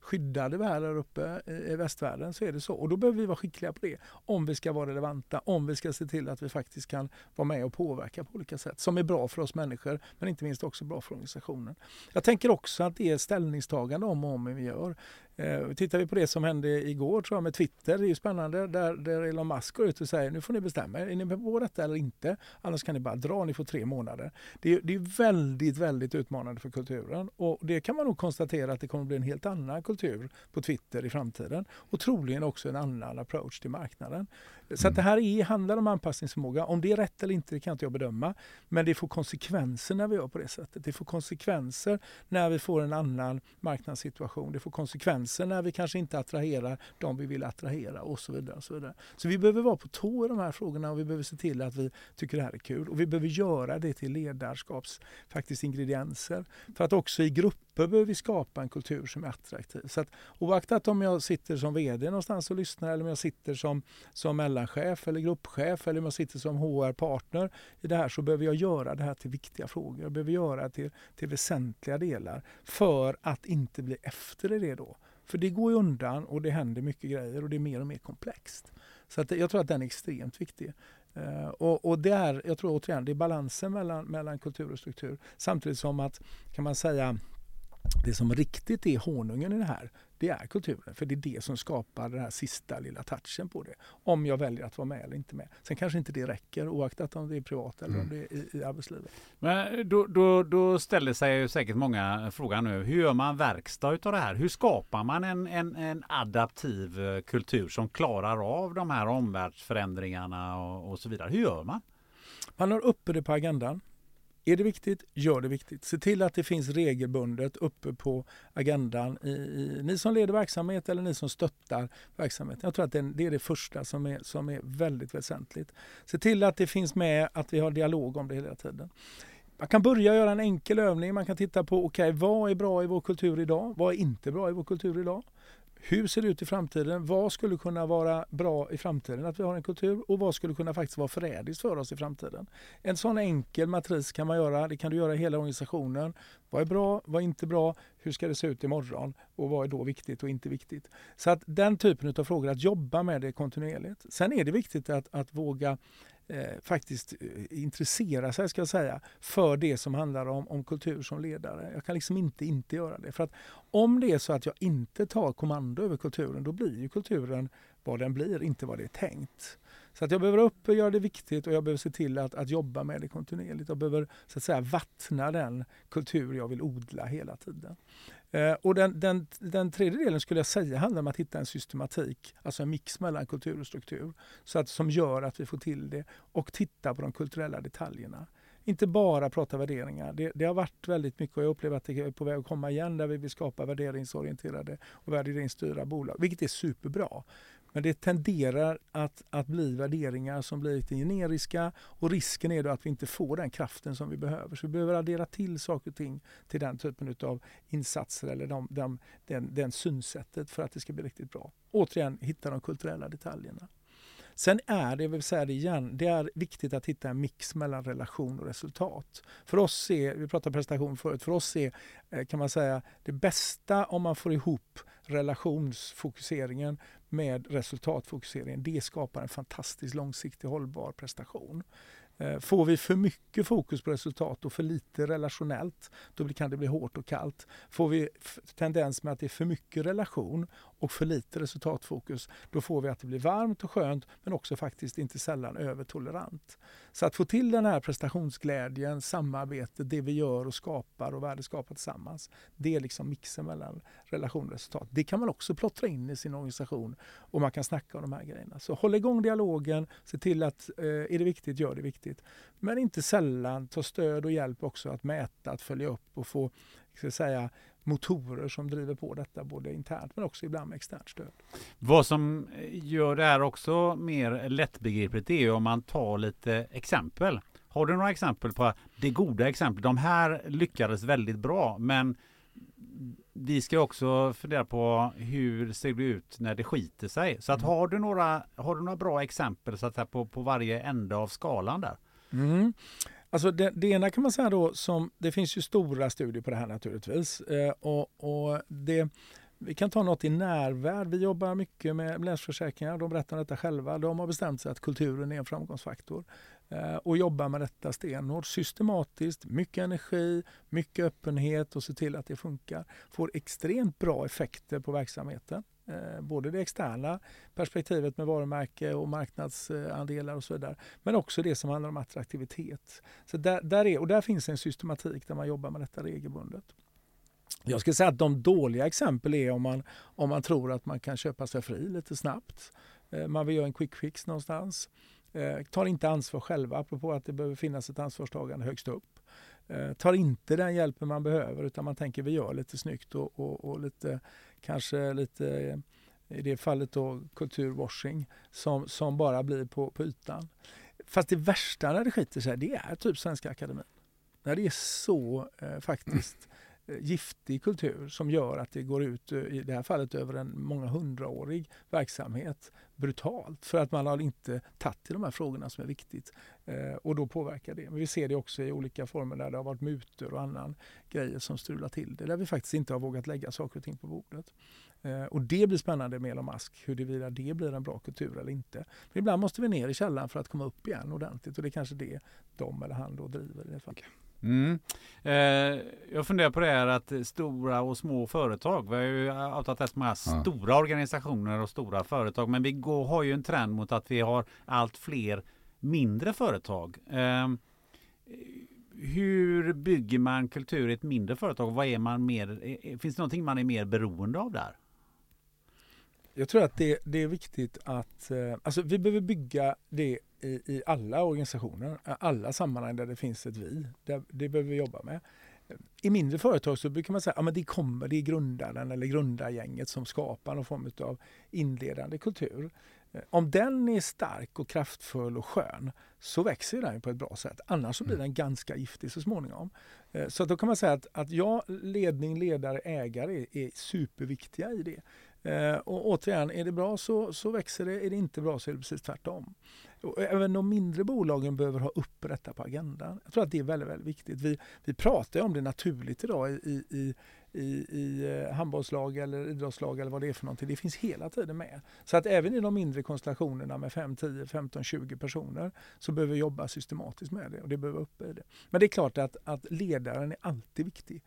Speaker 3: skyddade värld här uppe eh, i västvärlden så är det så. Och då behöver vi vara skickliga på det om vi ska vara relevanta, om vi ska se till att vi faktiskt kan vara med och påverka på olika sätt som är bra för oss människor men inte minst också bra för organisationen. Jag tänker också att det är ställningstagande om och om vi gör. Eh, tittar vi på det som hände igår tror jag med Twitter, det är ju spännande, där, där Elon Musk går ut och säger nu får ni bestämma er, är ni på detta eller inte? Annars kan ni bara dra, ni får tre månader. Det är, det är väldigt, väldigt utmanande för kulturen och det kan man nog konstatera att det kommer bli en helt annan kultur på Twitter i framtiden och troligen också en annan approach till marknaden. Så att det här är, handlar om anpassningsförmåga. Om det är rätt eller inte det kan inte jag bedöma. Men det får konsekvenser när vi gör på det sättet. Det får konsekvenser när vi får en annan marknadssituation. Det får konsekvenser när vi kanske inte attraherar de vi vill attrahera och så vidare. Och så, vidare. så vi behöver vara på tå i de här frågorna och vi behöver se till att vi tycker det här är kul. Och vi behöver göra det till ledarskaps faktiskt ingredienser. För att också i grupper behöver vi skapa en kultur som är attraktiv. Så att, oaktat om jag sitter som VD någonstans och lyssnar eller om jag sitter som, som mellanchef eller gruppchef eller om jag sitter som HR-partner i det här så behöver jag göra det här till viktiga frågor. Jag behöver göra det till, till väsentliga delar för att inte bli efter i det då. För det går ju undan och det händer mycket grejer och det är mer och mer komplext. Så att jag tror att den är extremt viktig. Uh, och, och, det är, jag tror återigen, det är balansen mellan, mellan kultur och struktur. Samtidigt som att, kan man säga, det som riktigt är honungen i det här, det är kulturen. För det är det som skapar den här sista lilla touchen på det. Om jag väljer att vara med eller inte med. Sen kanske inte det räcker oaktat om det är privat eller mm. om det är i, i arbetslivet.
Speaker 1: Men då, då, då ställer sig säkert många frågan nu. Hur gör man verkstad utav det här? Hur skapar man en, en, en adaptiv eh, kultur som klarar av de här omvärldsförändringarna och, och så vidare? Hur gör man?
Speaker 3: Man har uppe det på agendan. Är det viktigt, gör det viktigt. Se till att det finns regelbundet uppe på agendan. I, i, ni som leder verksamhet eller ni som stöttar verksamheten. Jag tror att det, det är det första som är, som är väldigt väsentligt. Se till att det finns med, att vi har dialog om det hela tiden. Man kan börja göra en enkel övning. Man kan titta på okay, vad är bra i vår kultur idag? Vad är inte bra i vår kultur idag? Hur ser det ut i framtiden? Vad skulle kunna vara bra i framtiden att vi har en kultur och vad skulle kunna faktiskt vara förrädiskt för oss i framtiden? En sån enkel matris kan man göra. Det kan du göra i hela organisationen. Vad är bra? Vad är inte bra? Hur ska det se ut imorgon? Och vad är då viktigt och inte viktigt? Så att den typen av frågor, att jobba med det kontinuerligt. Sen är det viktigt att, att våga eh, faktiskt eh, intressera sig ska jag säga, för det som handlar om, om kultur som ledare. Jag kan liksom inte inte göra det. För att om det är så att jag inte tar kommando över kulturen, då blir ju kulturen vad den blir, inte vad det är tänkt. Så att jag behöver upp och göra det viktigt och jag behöver se till att, att jobba med det kontinuerligt. Jag behöver så att säga vattna den kultur jag vill odla hela tiden. Eh, och den, den, den tredje delen skulle jag säga handlar om att hitta en systematik, alltså en mix mellan kultur och struktur, så att, som gör att vi får till det och titta på de kulturella detaljerna. Inte bara prata värderingar. Det, det har varit väldigt mycket och jag upplever att det är på väg att komma igen där vi vill skapa värderingsorienterade och värderingsstyrda bolag, vilket är superbra. Men det tenderar att, att bli värderingar som blir lite generiska och risken är då att vi inte får den kraften som vi behöver. Så vi behöver addera till saker och ting till den typen av insatser eller de, de, den, den synsättet för att det ska bli riktigt bra. Återigen, hitta de kulturella detaljerna. Sen är det, jag vill säga det igen, det är viktigt att hitta en mix mellan relation och resultat. För oss är, vi pratade prestation förut, för oss är eh, kan man säga det bästa om man får ihop relationsfokuseringen med resultatfokuseringen. Det skapar en fantastiskt långsiktig hållbar prestation. Eh, får vi för mycket fokus på resultat och för lite relationellt, då kan det bli hårt och kallt. Får vi tendens med att det är för mycket relation och för lite resultatfokus, då får vi att det blir varmt och skönt men också faktiskt inte sällan övertolerant. Så att få till den här prestationsglädjen, samarbetet, det vi gör och skapar och värdeskapar tillsammans, det är liksom mixen mellan relation och resultat. Det kan man också plottra in i sin organisation och man kan snacka om de här grejerna. Så håll igång dialogen, se till att eh, är det viktigt, gör det viktigt. Men inte sällan ta stöd och hjälp också att mäta, att följa upp och få ska säga, motorer som driver på detta både internt men också ibland med externt stöd.
Speaker 1: Vad som gör det här också mer lättbegripligt är om man tar lite exempel. Har du några exempel på det goda exempel? De här lyckades väldigt bra men vi ska också fundera på hur ser det ut när det skiter sig. Så att mm. har, du några, har du några bra exempel så att på, på varje ände av skalan där?
Speaker 3: Mm. Alltså det, det, ena kan man säga då, som, det finns ju stora studier på det här naturligtvis. Eh, och, och det, vi kan ta något i närvärld. Vi jobbar mycket med Länsförsäkringar. De berättar detta själva. De har bestämt sig att kulturen är en framgångsfaktor eh, och jobbar med detta stenhårt, systematiskt, mycket energi, mycket öppenhet och se till att det funkar. Får extremt bra effekter på verksamheten. Eh, både det externa perspektivet med varumärke och marknadsandelar och så vidare. Men också det som handlar om attraktivitet. Så där, där, är, och där finns en systematik där man jobbar med detta regelbundet. Jag skulle säga att de dåliga exempel är om man, om man tror att man kan köpa sig fri lite snabbt. Eh, man vill göra en quick fix någonstans. Eh, tar inte ansvar själva, apropå att det behöver finnas ett ansvarstagande högst upp. Tar inte den hjälpen man behöver utan man tänker vi gör lite snyggt och, och, och lite kanske lite i det fallet då kulturwashing som, som bara blir på, på ytan. Fast det värsta när det skiter sig, det är typ Svenska Akademin. När det är så eh, faktiskt giftig kultur som gör att det går ut, eh, i det här fallet över en många hundraårig verksamhet brutalt för att man har inte tagit i de här frågorna som är viktigt eh, och då påverkar det. Men vi ser det också i olika former där det har varit mutor och annan grejer som strular till det, där vi faktiskt inte har vågat lägga saker och ting på bordet. Eh, och det blir spännande med Elon Musk, huruvida det blir en bra kultur eller inte. För ibland måste vi ner i källaren för att komma upp igen ordentligt och det är kanske det de eller han då driver i det fallet.
Speaker 1: Mm. Eh, jag funderar på det här att stora och små företag. Vi har ju outat rätt många ja. stora organisationer och stora företag. Men vi går, har ju en trend mot att vi har allt fler mindre företag. Eh, hur bygger man kultur i ett mindre företag? Vad är man mer, finns det någonting man är mer beroende av där?
Speaker 3: Jag tror att det, det är viktigt att, eh, alltså vi behöver bygga det i, i alla organisationer, alla sammanhang där det finns ett vi. Det, det behöver vi jobba med. I mindre företag så brukar man säga att ja, det kommer, det är grundaren eller grundargänget som skapar någon form av inledande kultur. Eh, om den är stark och kraftfull och skön så växer den på ett bra sätt. Annars så blir mm. den ganska giftig så småningom. Eh, så då kan man säga att, att ja, ledning, ledare, ägare är, är superviktiga i det. Eh, och återigen, är det bra så, så växer det, är det inte bra så är det precis tvärtom. Och även de mindre bolagen behöver ha upp detta på agendan. Jag tror att det är väldigt, väldigt viktigt. Vi, vi pratar om det naturligt idag i, i, i, i eh, handbollslag eller idrottslag eller vad det är för någonting. Det finns hela tiden med. Så att även i de mindre konstellationerna med 5, 10, 15, 20 personer så behöver vi jobba systematiskt med det och det behöver upp i det. Men det är klart att, att ledaren är alltid viktig.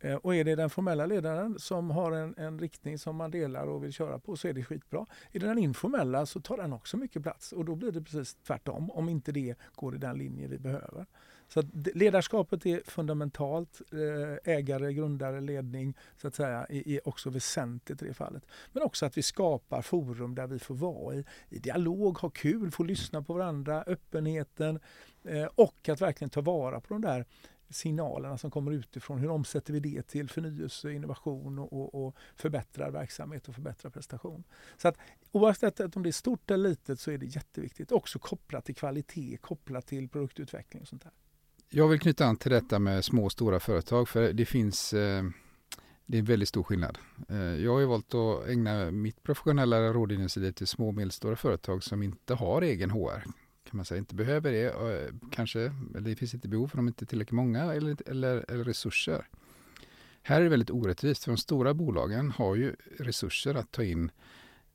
Speaker 3: Eh, och är det den formella ledaren som har en, en riktning som man delar och vill köra på så är det skitbra. Är det den informella så tar den också mycket plats och då blir det precis tvärtom om inte det går i den linje vi behöver. Så ledarskapet är fundamentalt. Eh, ägare, grundare, ledning så att säga är också väsentligt i det fallet. Men också att vi skapar forum där vi får vara i, i dialog, ha kul, få lyssna på varandra, öppenheten eh, och att verkligen ta vara på de där signalerna som kommer utifrån. Hur omsätter vi det till förnyelse, innovation och, och, och förbättrad verksamhet och förbättrad prestation? Så att oavsett om det är stort eller litet så är det jätteviktigt. Också kopplat till kvalitet, kopplat till produktutveckling och sånt där.
Speaker 2: Jag vill knyta an till detta med små och stora företag för det finns eh, det är en väldigt stor skillnad. Eh, jag har ju valt att ägna mitt professionella rådgivningsliv till små och medelstora företag som inte har egen HR kan man säga, inte behöver det. Eh, kanske, eller det finns inte behov för de är inte tillräckligt många eller, eller, eller resurser. Här är det väldigt orättvist, för de stora bolagen har ju resurser att ta in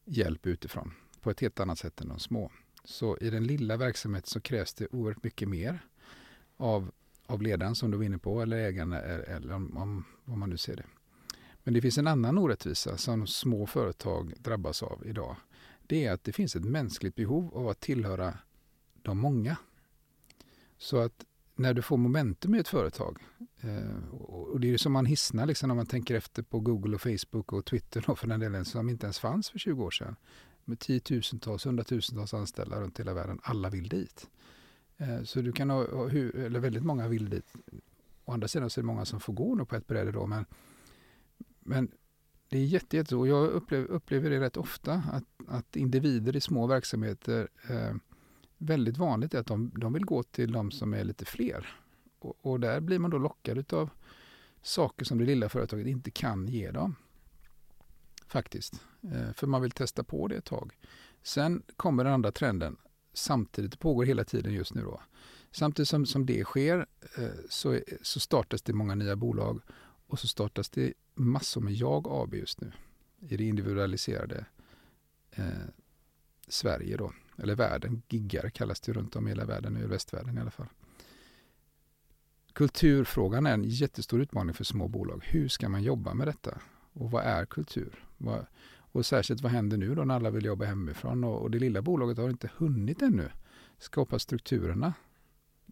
Speaker 2: hjälp utifrån på ett helt annat sätt än de små. Så i den lilla verksamheten så krävs det oerhört mycket mer av, av ledaren som du var inne på, eller ägarna, eh, eller om, om, om man nu ser det. Men det finns en annan orättvisa som små företag drabbas av idag. Det är att det finns ett mänskligt behov av att tillhöra de många. Så att när du får momentum i ett företag, eh, och det är ju som man hissnar liksom, om man tänker efter på Google och Facebook och Twitter då för den delen, som inte ens fanns för 20 år sedan. Med tiotusentals, hundratusentals anställda runt hela världen. Alla vill dit. Eh, så du kan ha, eller väldigt många vill dit. Å andra sidan så är det många som får gå nu på ett bräde då, men, men det är jätte, jätte och jag upplever, upplever det rätt ofta att, att individer i små verksamheter eh, väldigt vanligt är att de, de vill gå till de som är lite fler. Och, och där blir man då lockad av saker som det lilla företaget inte kan ge dem. Faktiskt. Eh, för man vill testa på det ett tag. Sen kommer den andra trenden samtidigt, det pågår hela tiden just nu då. Samtidigt som, som det sker eh, så, så startas det många nya bolag och så startas det massor med Jag AB just nu i det individualiserade eh, Sverige då eller världen, giggar kallas det runt om i hela världen, i västvärlden i alla fall. Kulturfrågan är en jättestor utmaning för små bolag. Hur ska man jobba med detta? Och vad är kultur? och särskilt vad händer nu då när alla vill jobba hemifrån? Och, och det lilla bolaget har inte hunnit ännu skapa strukturerna.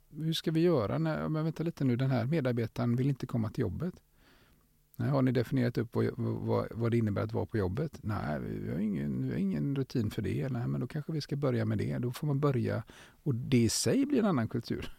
Speaker 2: Hur ska vi göra? När, men vänta lite nu, den här medarbetaren vill inte komma till jobbet. Nej, har ni definierat upp vad, vad, vad, det innebär att vara på jobbet? Nej, vi har ingen, vi har ingen rutin för det. Nej, men då kanske vi ska börja med det. Då får man börja och det i sig blir en annan kultur.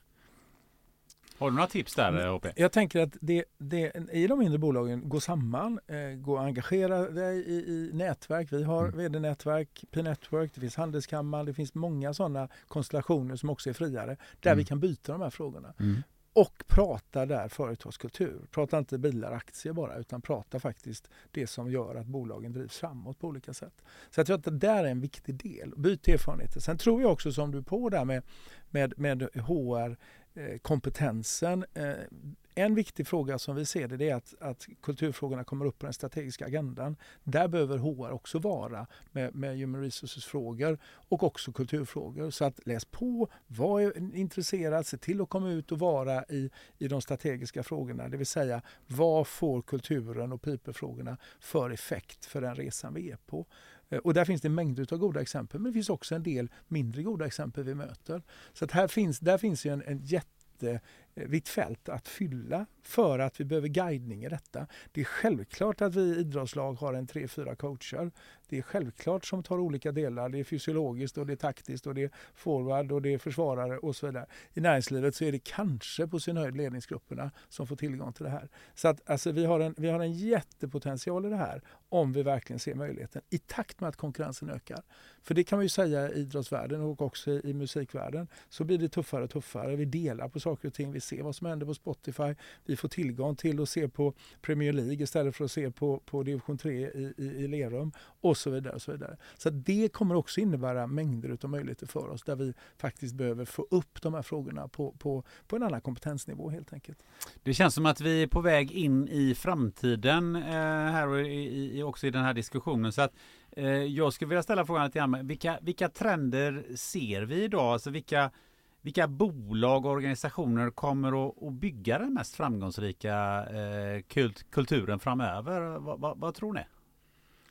Speaker 1: Har du några tips där HP?
Speaker 3: Jag tänker att det, det, i de mindre bolagen, gå samman, eh, gå och engagera dig i, i nätverk. Vi har mm. vd-nätverk, P-network, det finns Handelskammaren, det finns många sådana konstellationer som också är friare, där mm. vi kan byta de här frågorna. Mm och prata där företagskultur. Prata inte bilar och aktier bara utan prata faktiskt det som gör att bolagen drivs framåt på olika sätt. Så jag tror att det där är en viktig del. Byt erfarenheter. Sen tror jag också som du är på där med, med, med HR Eh, kompetensen. Eh, en viktig fråga som vi ser det är att, att kulturfrågorna kommer upp på den strategiska agendan. Där behöver HR också vara med, med human resources-frågor och också kulturfrågor. Så att läs på, var intresserad, se till att komma ut och vara i, i de strategiska frågorna. Det vill säga, vad får kulturen och people för effekt för den resan vi är på? Eh, och där finns det mängder av goda exempel, men det finns också en del mindre goda exempel vi möter. Så att här finns, där finns ju en, en jätte vitt fält att fylla för att vi behöver guidning i detta. Det är självklart att vi idrottslag har en tre, fyra coacher. Det är självklart som tar olika delar. Det är fysiologiskt och det är taktiskt och det är forward och det är försvarare och så vidare. I näringslivet så är det kanske på sin höjd ledningsgrupperna som får tillgång till det här. Så att alltså, vi, har en, vi har en jättepotential i det här om vi verkligen ser möjligheten i takt med att konkurrensen ökar. För det kan man ju säga i idrottsvärlden och också i musikvärlden så blir det tuffare och tuffare. Vi delar på saker och ting. Vi se vad som händer på Spotify. Vi får tillgång till att se på Premier League istället för att se på, på division 3 i, i, i Lerum och så vidare. Och så vidare. så det kommer också innebära mängder av möjligheter för oss där vi faktiskt behöver få upp de här frågorna på, på, på en annan kompetensnivå helt enkelt.
Speaker 1: Det känns som att vi är på väg in i framtiden eh, här och i, i, också i den här diskussionen. Så att eh, jag skulle vilja ställa frågan till Anna, vilka, vilka trender ser vi idag? Alltså vilka vilka bolag och organisationer kommer att, att bygga den mest framgångsrika eh, kult, kulturen framöver? vad, vad, vad tror ni?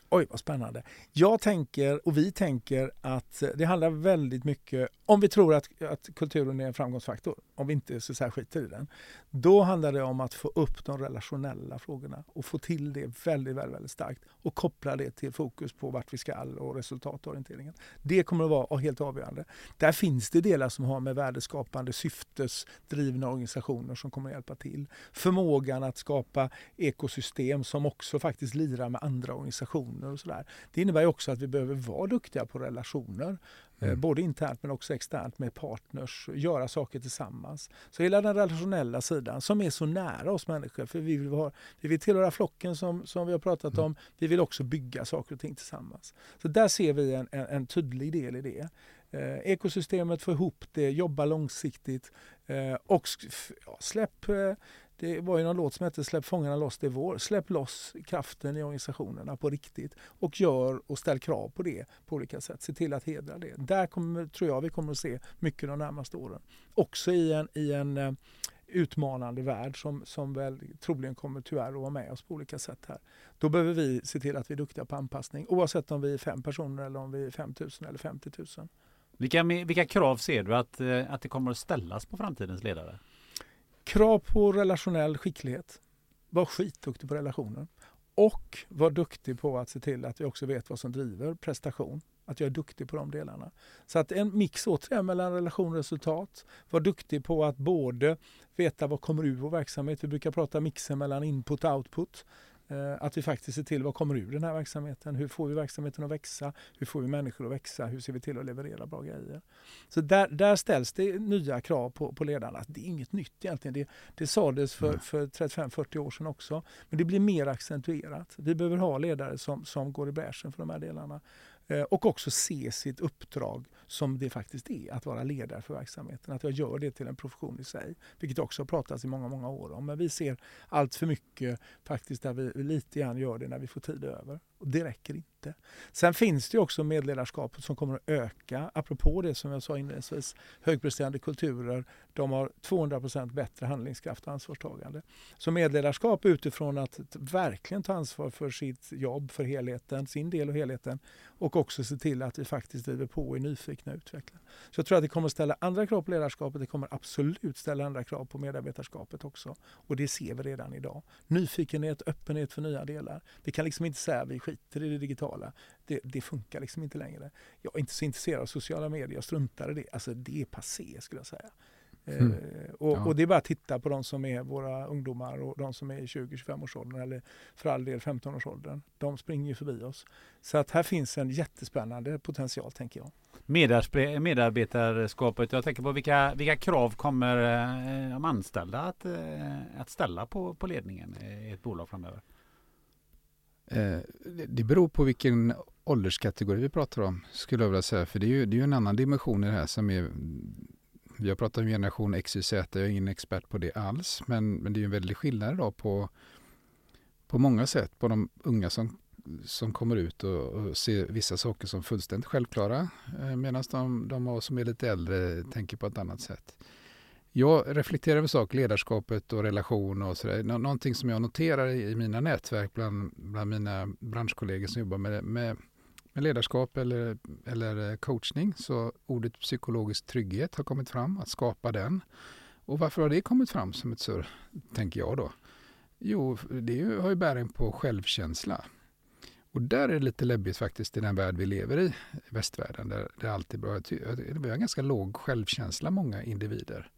Speaker 3: Oj, vad spännande. Jag tänker, och vi tänker, att det handlar väldigt mycket, om vi tror att, att kulturen är en framgångsfaktor, om vi inte så här skiter i den, då handlar det om att få upp de relationella frågorna och få till det väldigt, väldigt, väldigt starkt och koppla det till fokus på vart vi ska och resultatorienteringen. Det kommer att vara helt avgörande. Där finns det delar som har med värdeskapande, syftesdrivna organisationer som kommer att hjälpa till. Förmågan att skapa ekosystem som också faktiskt lirar med andra organisationer och sådär. Det innebär också att vi behöver vara duktiga på relationer. Eh, mm. Både internt men också externt med partners, göra saker tillsammans. Så hela den relationella sidan som är så nära oss människor, för vi vill, ha, vi vill tillhöra flocken som, som vi har pratat mm. om. Vi vill också bygga saker och ting tillsammans. Så där ser vi en, en, en tydlig del i det. Eh, ekosystemet, få ihop det, jobba långsiktigt eh, och ja, släpp eh, det var ju någon låt som hette Släpp fångarna loss, det är vår. Släpp loss kraften i organisationerna på riktigt och gör och ställ krav på det på olika sätt. Se till att hedra det. Där kommer, tror jag vi kommer att se mycket de närmaste åren. Också i en, i en eh, utmanande värld som, som väl troligen kommer tyvärr att vara med oss på olika sätt här. Då behöver vi se till att vi är duktiga på anpassning oavsett om vi är fem personer eller om vi är 5 000 eller 50 000.
Speaker 1: Vilka, vilka krav ser du att, eh, att det kommer att ställas på framtidens ledare?
Speaker 3: Krav på relationell skicklighet. Var skitduktig på relationer. Och var duktig på att se till att vi också vet vad som driver prestation. Att jag är duktig på de delarna. Så att en mix återigen mellan relation och resultat. Var duktig på att både veta vad kommer ur vår verksamhet. Vi brukar prata mixen mellan input och output. Eh, att vi faktiskt ser till vad kommer ur den här verksamheten. Hur får vi verksamheten att växa? Hur får vi människor att växa? Hur ser vi till att leverera bra grejer? Så där, där ställs det nya krav på, på ledarna. Det är inget nytt egentligen. Det, det sades för, för 35-40 år sedan också. Men det blir mer accentuerat. Vi behöver ha ledare som, som går i bräschen för de här delarna. Eh, och också se sitt uppdrag som det faktiskt är, att vara ledare för verksamheten. Att jag gör det till en profession i sig, vilket också har pratats i många, många år om. Men vi ser allt för mycket faktiskt där vi lite grann gör det när vi får tid över. Och det räcker inte. Sen finns det också medledarskapet som kommer att öka. Apropå det som jag sa inledningsvis, högpresterande kulturer, de har 200% bättre handlingskraft och ansvarstagande. Så medledarskap utifrån att verkligen ta ansvar för sitt jobb, för helheten, sin del och helheten och också se till att vi faktiskt driver på och är nyfikna och. Så jag tror att det kommer att ställa andra krav på ledarskapet. Det kommer absolut ställa andra krav på medarbetarskapet också. Och det ser vi redan idag. Nyfikenhet, öppenhet för nya delar. Vi kan liksom inte säga att vi skiter i det digitala. Det, det, funkar liksom inte längre. Jag är inte så intresserad av sociala medier, jag struntar i det. Alltså det är passé skulle jag säga. Mm. Eh, och, ja. och, det är bara att titta på de som är våra ungdomar och de som är i 20-25 årsåldern eller för all del 15-årsåldern. De springer ju förbi oss. Så att här finns en jättespännande potential tänker jag.
Speaker 1: Medarbetarskapet, jag tänker på vilka, vilka krav kommer eh, de anställda att, eh, att ställa på, på ledningen i ett bolag framöver?
Speaker 2: Det beror på vilken ålderskategori vi pratar om, skulle jag vilja säga. För det är ju, det är ju en annan dimension i det här som är... Vi har pratat om generation X, Y, Z, jag är ingen expert på det alls. Men, men det är en väldig skillnad idag på, på många sätt på de unga som, som kommer ut och, och ser vissa saker som fullständigt självklara. Eh, Medan de, de som är lite äldre tänker på ett annat sätt. Jag reflekterar över saker, ledarskapet och relation och sådär. Någonting som jag noterar i mina nätverk bland, bland mina branschkollegor som jobbar med, med ledarskap eller, eller eh, coachning. Så ordet psykologisk trygghet har kommit fram, att skapa den. Och varför har det kommit fram som ett surr, tänker jag då? Jo, det har ju bäring på självkänsla. Och där är det lite läbbigt faktiskt i den värld vi lever i, västvärlden, där det alltid bra. Vi har ganska låg självkänsla, många individer.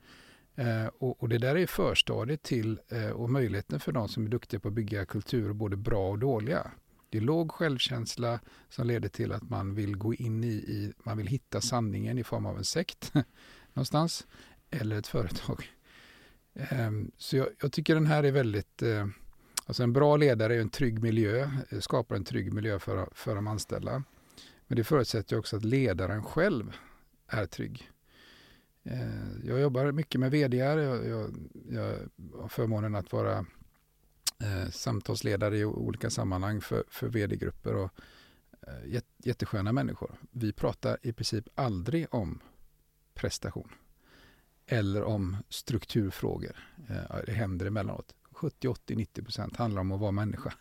Speaker 2: Eh, och, och, det där är förstadiet till eh, och möjligheten för de som är duktiga på att bygga kulturer, både bra och dåliga. Det är låg självkänsla som leder till att man vill gå in i, i man vill hitta sanningen i form av en sekt någonstans, eller ett företag. Ehm, så jag, jag, tycker den här är väldigt, eh, alltså en bra ledare är en trygg miljö, eh, skapar en trygg miljö för, för de anställda. Men det förutsätter också att ledaren själv är trygg. Eh, jag jobbar mycket med vd jag, jag, jag har förmånen att vara eh, samtalsledare i olika sammanhang för, för vd-grupper och eh, jättesköna människor. Vi pratar i princip aldrig om prestation. eller om strukturfrågor. Eh, det händer emellanåt. 70, 80, 90 procent handlar om att vara människa.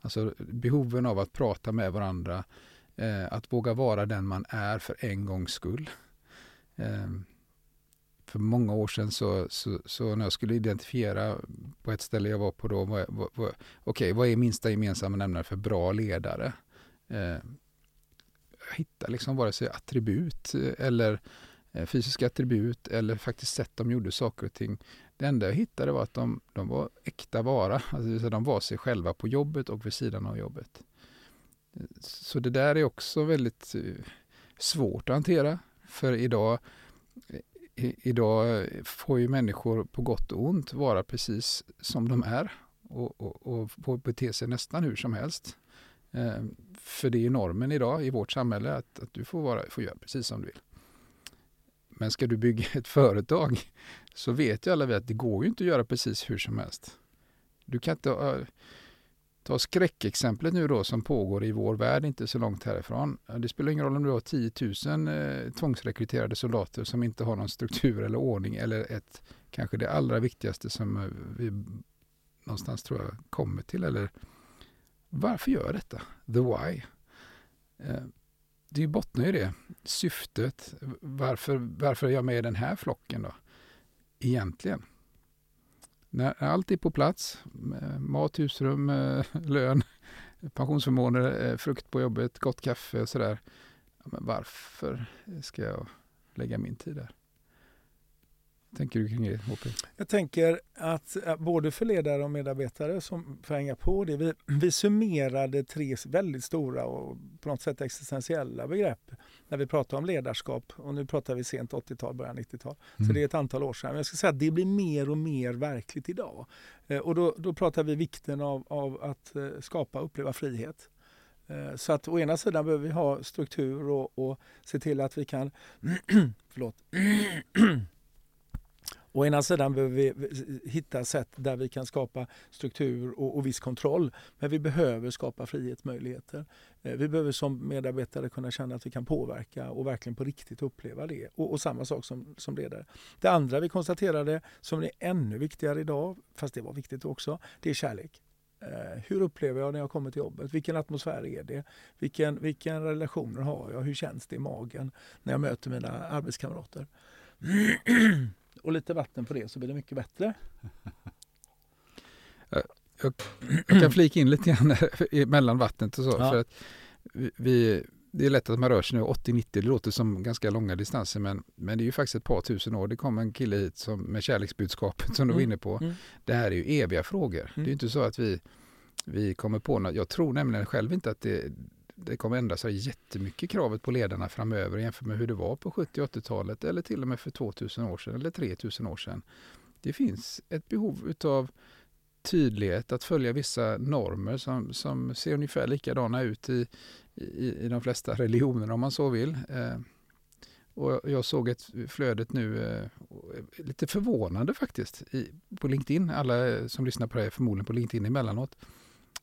Speaker 2: Alltså behoven av att prata med varandra, eh, att våga vara den man är för en gångs skull. Ehm, för många år sedan så, så, så, när jag skulle identifiera på ett ställe jag var på då, vad, vad, vad, okay, vad är minsta gemensamma nämnare för bra ledare? Eh, hitta liksom vare sig attribut eh, eller eh, fysiska attribut eller faktiskt sätt de gjorde saker och ting. Det enda jag hittade var att de, de var äkta vara, alltså de var sig själva på jobbet och vid sidan av jobbet. Så det där är också väldigt eh, svårt att hantera. För idag, eh, idag får ju människor på gott och ont vara precis som de är och, och, och får bete sig nästan hur som helst. Eh, för det är normen idag i vårt samhälle att, att du får, vara, får göra precis som du vill. Men ska du bygga ett företag så vet ju alla vi att det går ju inte att göra precis hur som helst. Du kan inte eh, ta skräckexemplet nu då som pågår i vår värld, inte så långt härifrån. Det spelar ingen roll om du har 10 000 eh, tvångsrekryterade soldater som inte har någon struktur eller ordning eller ett, kanske det allra viktigaste som eh, vi någonstans tror jag kommer till eller varför gör jag detta? The why. Eh, det bottnar ju det. Syftet. Varför, varför är jag med i den här flocken då? Egentligen. När allt är på plats, eh, mat, husrum, eh, lön, pensionsförmåner, eh, frukt på jobbet, gott kaffe och sådär. Men varför ska jag lägga min tid där? Tänker du kring det, HP?
Speaker 3: Jag tänker att både för ledare och medarbetare som får hänga på det. Vi, vi summerade tre väldigt stora och på något sätt existentiella begrepp när vi pratar om ledarskap. Och nu pratar vi sent 80-tal, början 90-tal. Mm. Så det är ett antal år sedan. Men jag ska säga att det blir mer och mer verkligt idag. Eh, och då, då pratar vi vikten av, av att eh, skapa och uppleva frihet. Eh, så att å ena sidan behöver vi ha struktur och, och se till att vi kan förlåt, Å ena sidan behöver vi hitta sätt där vi kan skapa struktur och, och viss kontroll. Men vi behöver skapa frihetsmöjligheter. Eh, vi behöver som medarbetare kunna känna att vi kan påverka och verkligen på riktigt uppleva det. Och, och samma sak som, som ledare. Det andra vi konstaterade som är ännu viktigare idag, fast det var viktigt också, det är kärlek. Eh, hur upplever jag när jag kommer till jobbet? Vilken atmosfär är det? Vilken, vilken relationer har jag? Hur känns det i magen när jag möter mina arbetskamrater? och lite vatten på det så blir det mycket bättre.
Speaker 2: Jag, jag, kan flika in lite grann mellan vattnet och så. Ja. För att vi, det är lätt att man rör sig nu 80-90, det låter som ganska långa distanser men, men det är ju faktiskt ett par tusen år. Det kom en kille hit som, med kärleksbudskapet som du var mm. inne på. Mm. Det här är ju eviga frågor. Mm. Det är ju inte så att vi, vi kommer på något. Jag tror nämligen själv inte att det, det kommer ändra sig jättemycket kravet på ledarna framöver jämfört med hur det var på 70 80-talet eller till och med för 2000 år sedan eller 3000 år sedan. Det finns ett behov utav tydlighet, att följa vissa normer som, som ser ungefär likadana ut i, i, i de flesta religioner om man så vill. Eh, och jag såg ett flödet nu, eh, lite förvånande faktiskt, i, på LinkedIn. Alla eh, som lyssnar på det är förmodligen på LinkedIn emellanåt.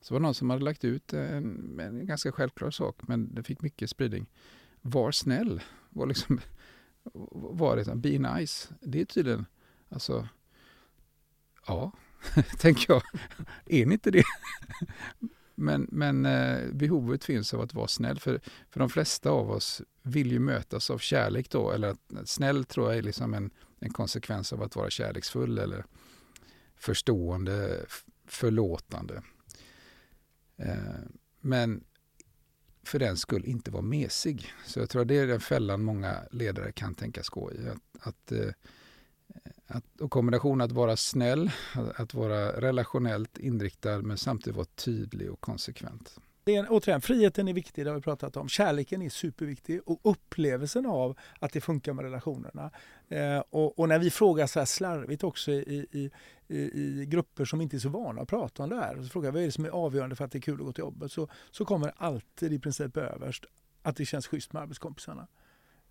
Speaker 2: Så var det någon som hade lagt ut en, en ganska självklar sak, men det fick mycket spridning. Var snäll, var liksom, var liksom be nice. Det är tydligen, alltså, ja, tänker jag, är ni inte det? men, men eh, behovet finns av att vara snäll, för, för de flesta av oss vill ju mötas av kärlek då, eller att, snäll tror jag är liksom en, en konsekvens av att vara kärleksfull eller förstående, förlåtande. Eh, men för den skull inte vara mesig. Så jag tror att det är den fällan många ledare kan tänkas gå i. Att, att, eh, att, och kombination att vara snäll, att vara relationellt inriktad men samtidigt vara tydlig och konsekvent.
Speaker 3: Det är, återigen, friheten är viktig, det har vi pratat om. Kärleken är superviktig och upplevelsen av att det funkar med relationerna. Eh, och, och, när vi frågar så här slarvigt också i, i, i, i, grupper som inte är så vana att prata om det här, så frågar vad är det som är avgörande för att det är kul att gå till jobbet, så, så kommer alltid i princip överst att det känns schysst med arbetskompisarna.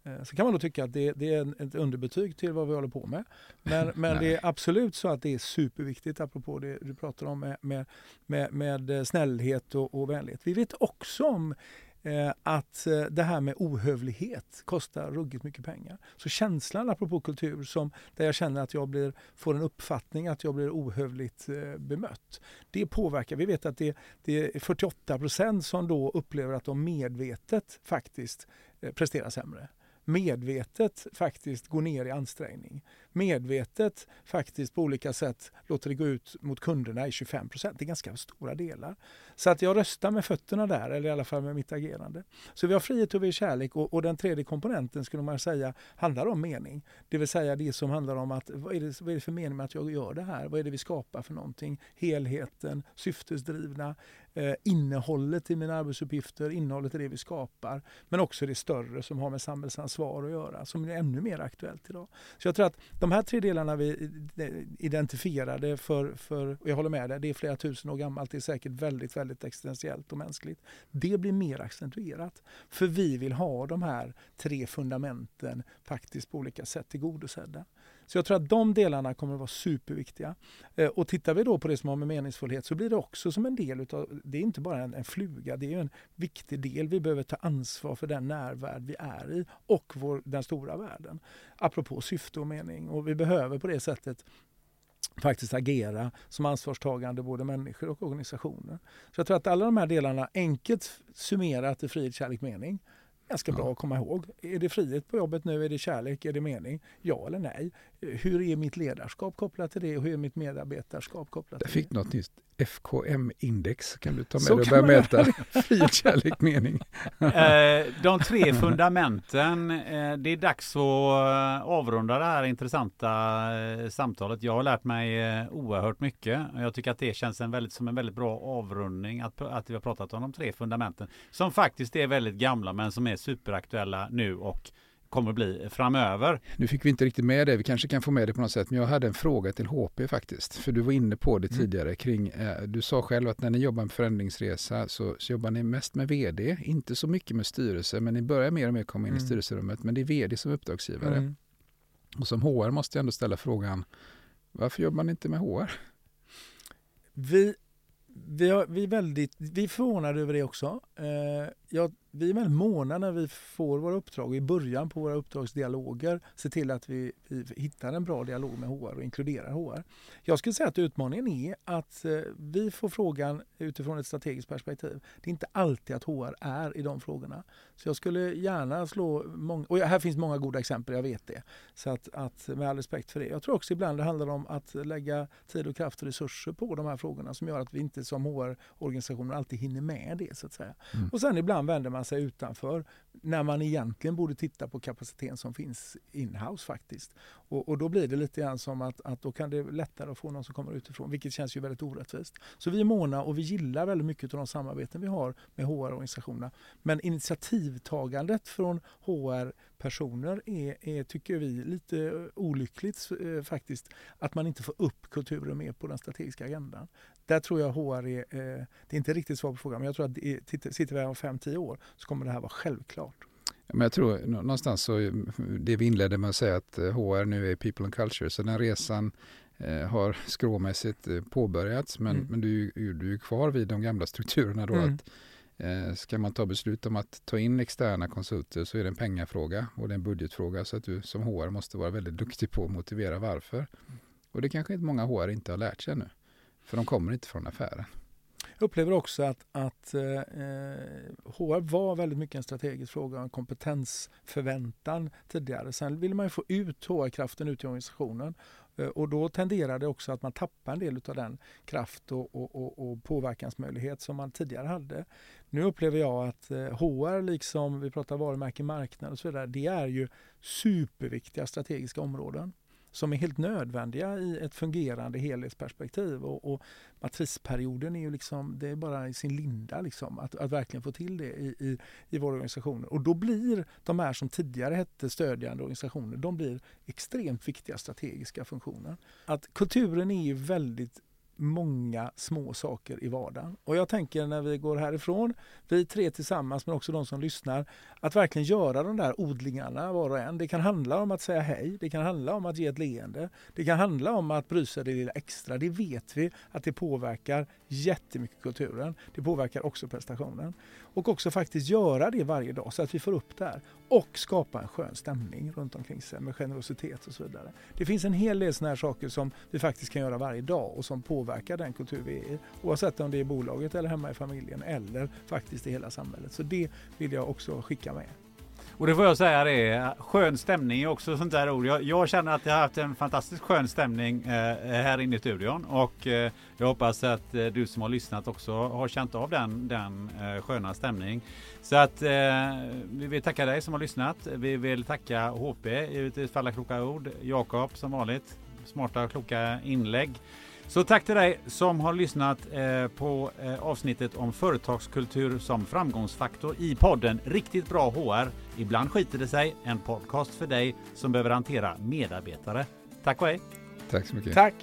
Speaker 3: Eh, så kan man då tycka att det, det, är ett underbetyg till vad vi håller på med. Men, men det är absolut så att det är superviktigt, apropå det du pratar om med, med, med, med snällhet och, och vänlighet. Vi vet också om eh, att eh, det här med ohövlighet kostar ruggigt mycket pengar. Så känslan apropå kultur som där jag känner att jag blir, får en uppfattning att jag blir ohövligt eh, bemött. Det påverkar. Vi vet att det, det är 48 procent som då upplever att de medvetet faktiskt eh, presterar sämre medvetet faktiskt går ner i ansträngning. Medvetet faktiskt på olika sätt låter det gå ut mot kunderna i 25 procent. Det är ganska stora delar. Så att jag röstar med fötterna där, eller i alla fall med mitt agerande. Så vi har frihet och vi har kärlek och, och den tredje komponenten skulle man säga handlar om mening. Det vill säga det som handlar om att vad är, det, vad är det för mening med att jag gör det här? Vad är det vi skapar för någonting? Helheten, syftesdrivna, eh, innehållet i mina arbetsuppgifter, innehållet i det vi skapar. Men också det större som har med samhällsansvar att göra, som är ännu mer aktuellt idag. Så jag tror att de här tre delarna vi identifierade för, för och jag håller med dig, det är flera tusen år gammalt, det är säkert väldigt, väldigt existentiellt och mänskligt. Det blir mer accentuerat. För vi vill ha de här tre fundamenten faktiskt på olika sätt tillgodosedda. Så jag tror att de delarna kommer att vara superviktiga. Eh, och tittar vi då på det som har med meningsfullhet så blir det också som en del utav, det är inte bara en, en fluga, det är en viktig del. Vi behöver ta ansvar för den närvärld vi är i och vår, den stora världen. Apropå syfte och mening. Och vi behöver på det sättet faktiskt agera som ansvarstagande både människor och organisationer. Så jag tror att alla de här delarna enkelt summerat i frihet, kärlek, mening ganska bra att komma ihåg. Är det frihet på jobbet nu? Är det kärlek? Är det mening? Ja eller nej? Hur är mitt ledarskap kopplat till det hur är mitt medarbetarskap kopplat till
Speaker 2: det? Jag fick något nytt. FKM-index kan du ta med dig och börja mäta frihet, kärlek, mening.
Speaker 1: Eh, de tre fundamenten. Eh, det är dags att avrunda det här intressanta eh, samtalet. Jag har lärt mig oerhört mycket. Jag tycker att det känns en väldigt, som en väldigt bra avrundning att, att vi har pratat om de tre fundamenten som faktiskt är väldigt gamla men som är superaktuella nu och kommer bli framöver.
Speaker 2: Nu fick vi inte riktigt med det, vi kanske kan få med det på något sätt, men jag hade en fråga till HP faktiskt, för du var inne på det mm. tidigare kring, eh, du sa själv att när ni jobbar med förändringsresa så, så, jobbar ni mest med VD, inte så mycket med styrelse, men ni börjar mer och mer komma in mm. i styrelserummet, men det är VD som är uppdragsgivare. Mm. Och som HR måste jag ändå ställa frågan, varför jobbar ni inte med HR?
Speaker 3: Vi, vi, har, vi, är väldigt, vi är förvånade över det också. Eh, jag vi är väldigt måna när vi får våra uppdrag i början på våra uppdragsdialoger se till att vi, vi, hittar en bra dialog med HR och inkluderar HR. Jag skulle säga att utmaningen är att eh, vi får frågan utifrån ett strategiskt perspektiv. Det är inte alltid att HR är i de frågorna. Så jag skulle gärna slå många, och här finns många goda exempel, jag vet det. Så att, att med all respekt för det. Jag tror också ibland det handlar om att lägga tid och kraft och resurser på de här frågorna som gör att vi inte som HR-organisationer alltid hinner med det så att säga. Mm. Och sen ibland vänder man sig utanför när man egentligen borde titta på kapaciteten som finns inhouse faktiskt. Och, och, då blir det lite grann som att, att då kan det lättare att få någon som kommer utifrån, vilket känns ju väldigt orättvist. Så vi är måna och vi gillar väldigt mycket av de samarbeten vi har med HR-organisationerna. Men initiativtagandet från HR-personer är, är, tycker vi, lite olyckligt eh, faktiskt. Att man inte får upp kulturen mer på den strategiska agendan. Där tror jag HR är, eh, det är inte riktigt svar på frågan, men jag tror att det, sitter vi här om 5-10 år så kommer det här vara självklart.
Speaker 2: Men jag tror någonstans så, det vi inledde med att säga att HR eh, nu är people and culture, så den resan eh, har skråmässigt eh, påbörjats, men, mm. men du, du är kvar vid de gamla strukturerna då. Mm. att eh, Ska man ta beslut om att ta in externa konsulter så är det en pengafråga och det är en budgetfråga så att du som HR måste vara väldigt duktig på att motivera varför. Och det kanske inte många HR inte har lärt sig ännu. För de kommer inte från affären.
Speaker 3: Jag upplever också att, att eh, eh HR var väldigt mycket en strategisk fråga och en kompetensförväntan tidigare. Sen ville man få ut HR-kraften ut i organisationen eh, och då tenderade det också att man tappade en del av den kraft och, och, och, och, påverkansmöjlighet som man tidigare hade. Nu upplever jag att eh, HR, liksom vi pratar varumärke, marknad och så vidare, det är ju superviktiga strategiska områden som är helt nödvändiga i ett fungerande helhetsperspektiv. Och, och matrisperioden är ju liksom, det är bara i sin linda liksom, att, att verkligen få till det i, i, i våra organisationer. Och då blir de här som tidigare hette stödjande organisationer, de blir extremt viktiga strategiska funktioner. Att kulturen är ju väldigt många små saker i vardagen. Och jag tänker när vi går härifrån, vi tre tillsammans men också de som lyssnar, att verkligen göra de där odlingarna var och en. Det kan handla om att säga hej, det kan handla om att ge ett leende, det kan handla om att bry sig det lilla extra. Det vet vi att det påverkar jättemycket kulturen. Det påverkar också prestationen. Och också faktiskt göra det varje dag så att vi får upp det här och skapa en skön stämning runt omkring sig med generositet och så vidare. Det finns en hel del sådana här saker som vi faktiskt kan göra varje dag och som påverkar den kultur vi är i. Oavsett om det är i bolaget eller hemma i familjen eller faktiskt i hela samhället. Så det vill jag också skicka med.
Speaker 1: Och det får jag säga det är skön stämning är också sånt där ord. Jag, jag, känner att jag har haft en fantastiskt skön stämning eh, här inne i studion och eh, jag hoppas att eh, du som har lyssnat också har känt av den, den eh, sköna stämning. Så att eh, vi vill tacka dig som har lyssnat. Vi vill tacka HP, givetvis för alla kloka ord. Jakob som vanligt, smarta och kloka inlägg. Så tack till dig som har lyssnat eh, på eh, avsnittet om företagskultur som framgångsfaktor i podden Riktigt bra HR. Ibland skiter det sig. En podcast för dig som behöver hantera medarbetare. Tack och hej!
Speaker 2: Tack så mycket.
Speaker 3: Tack!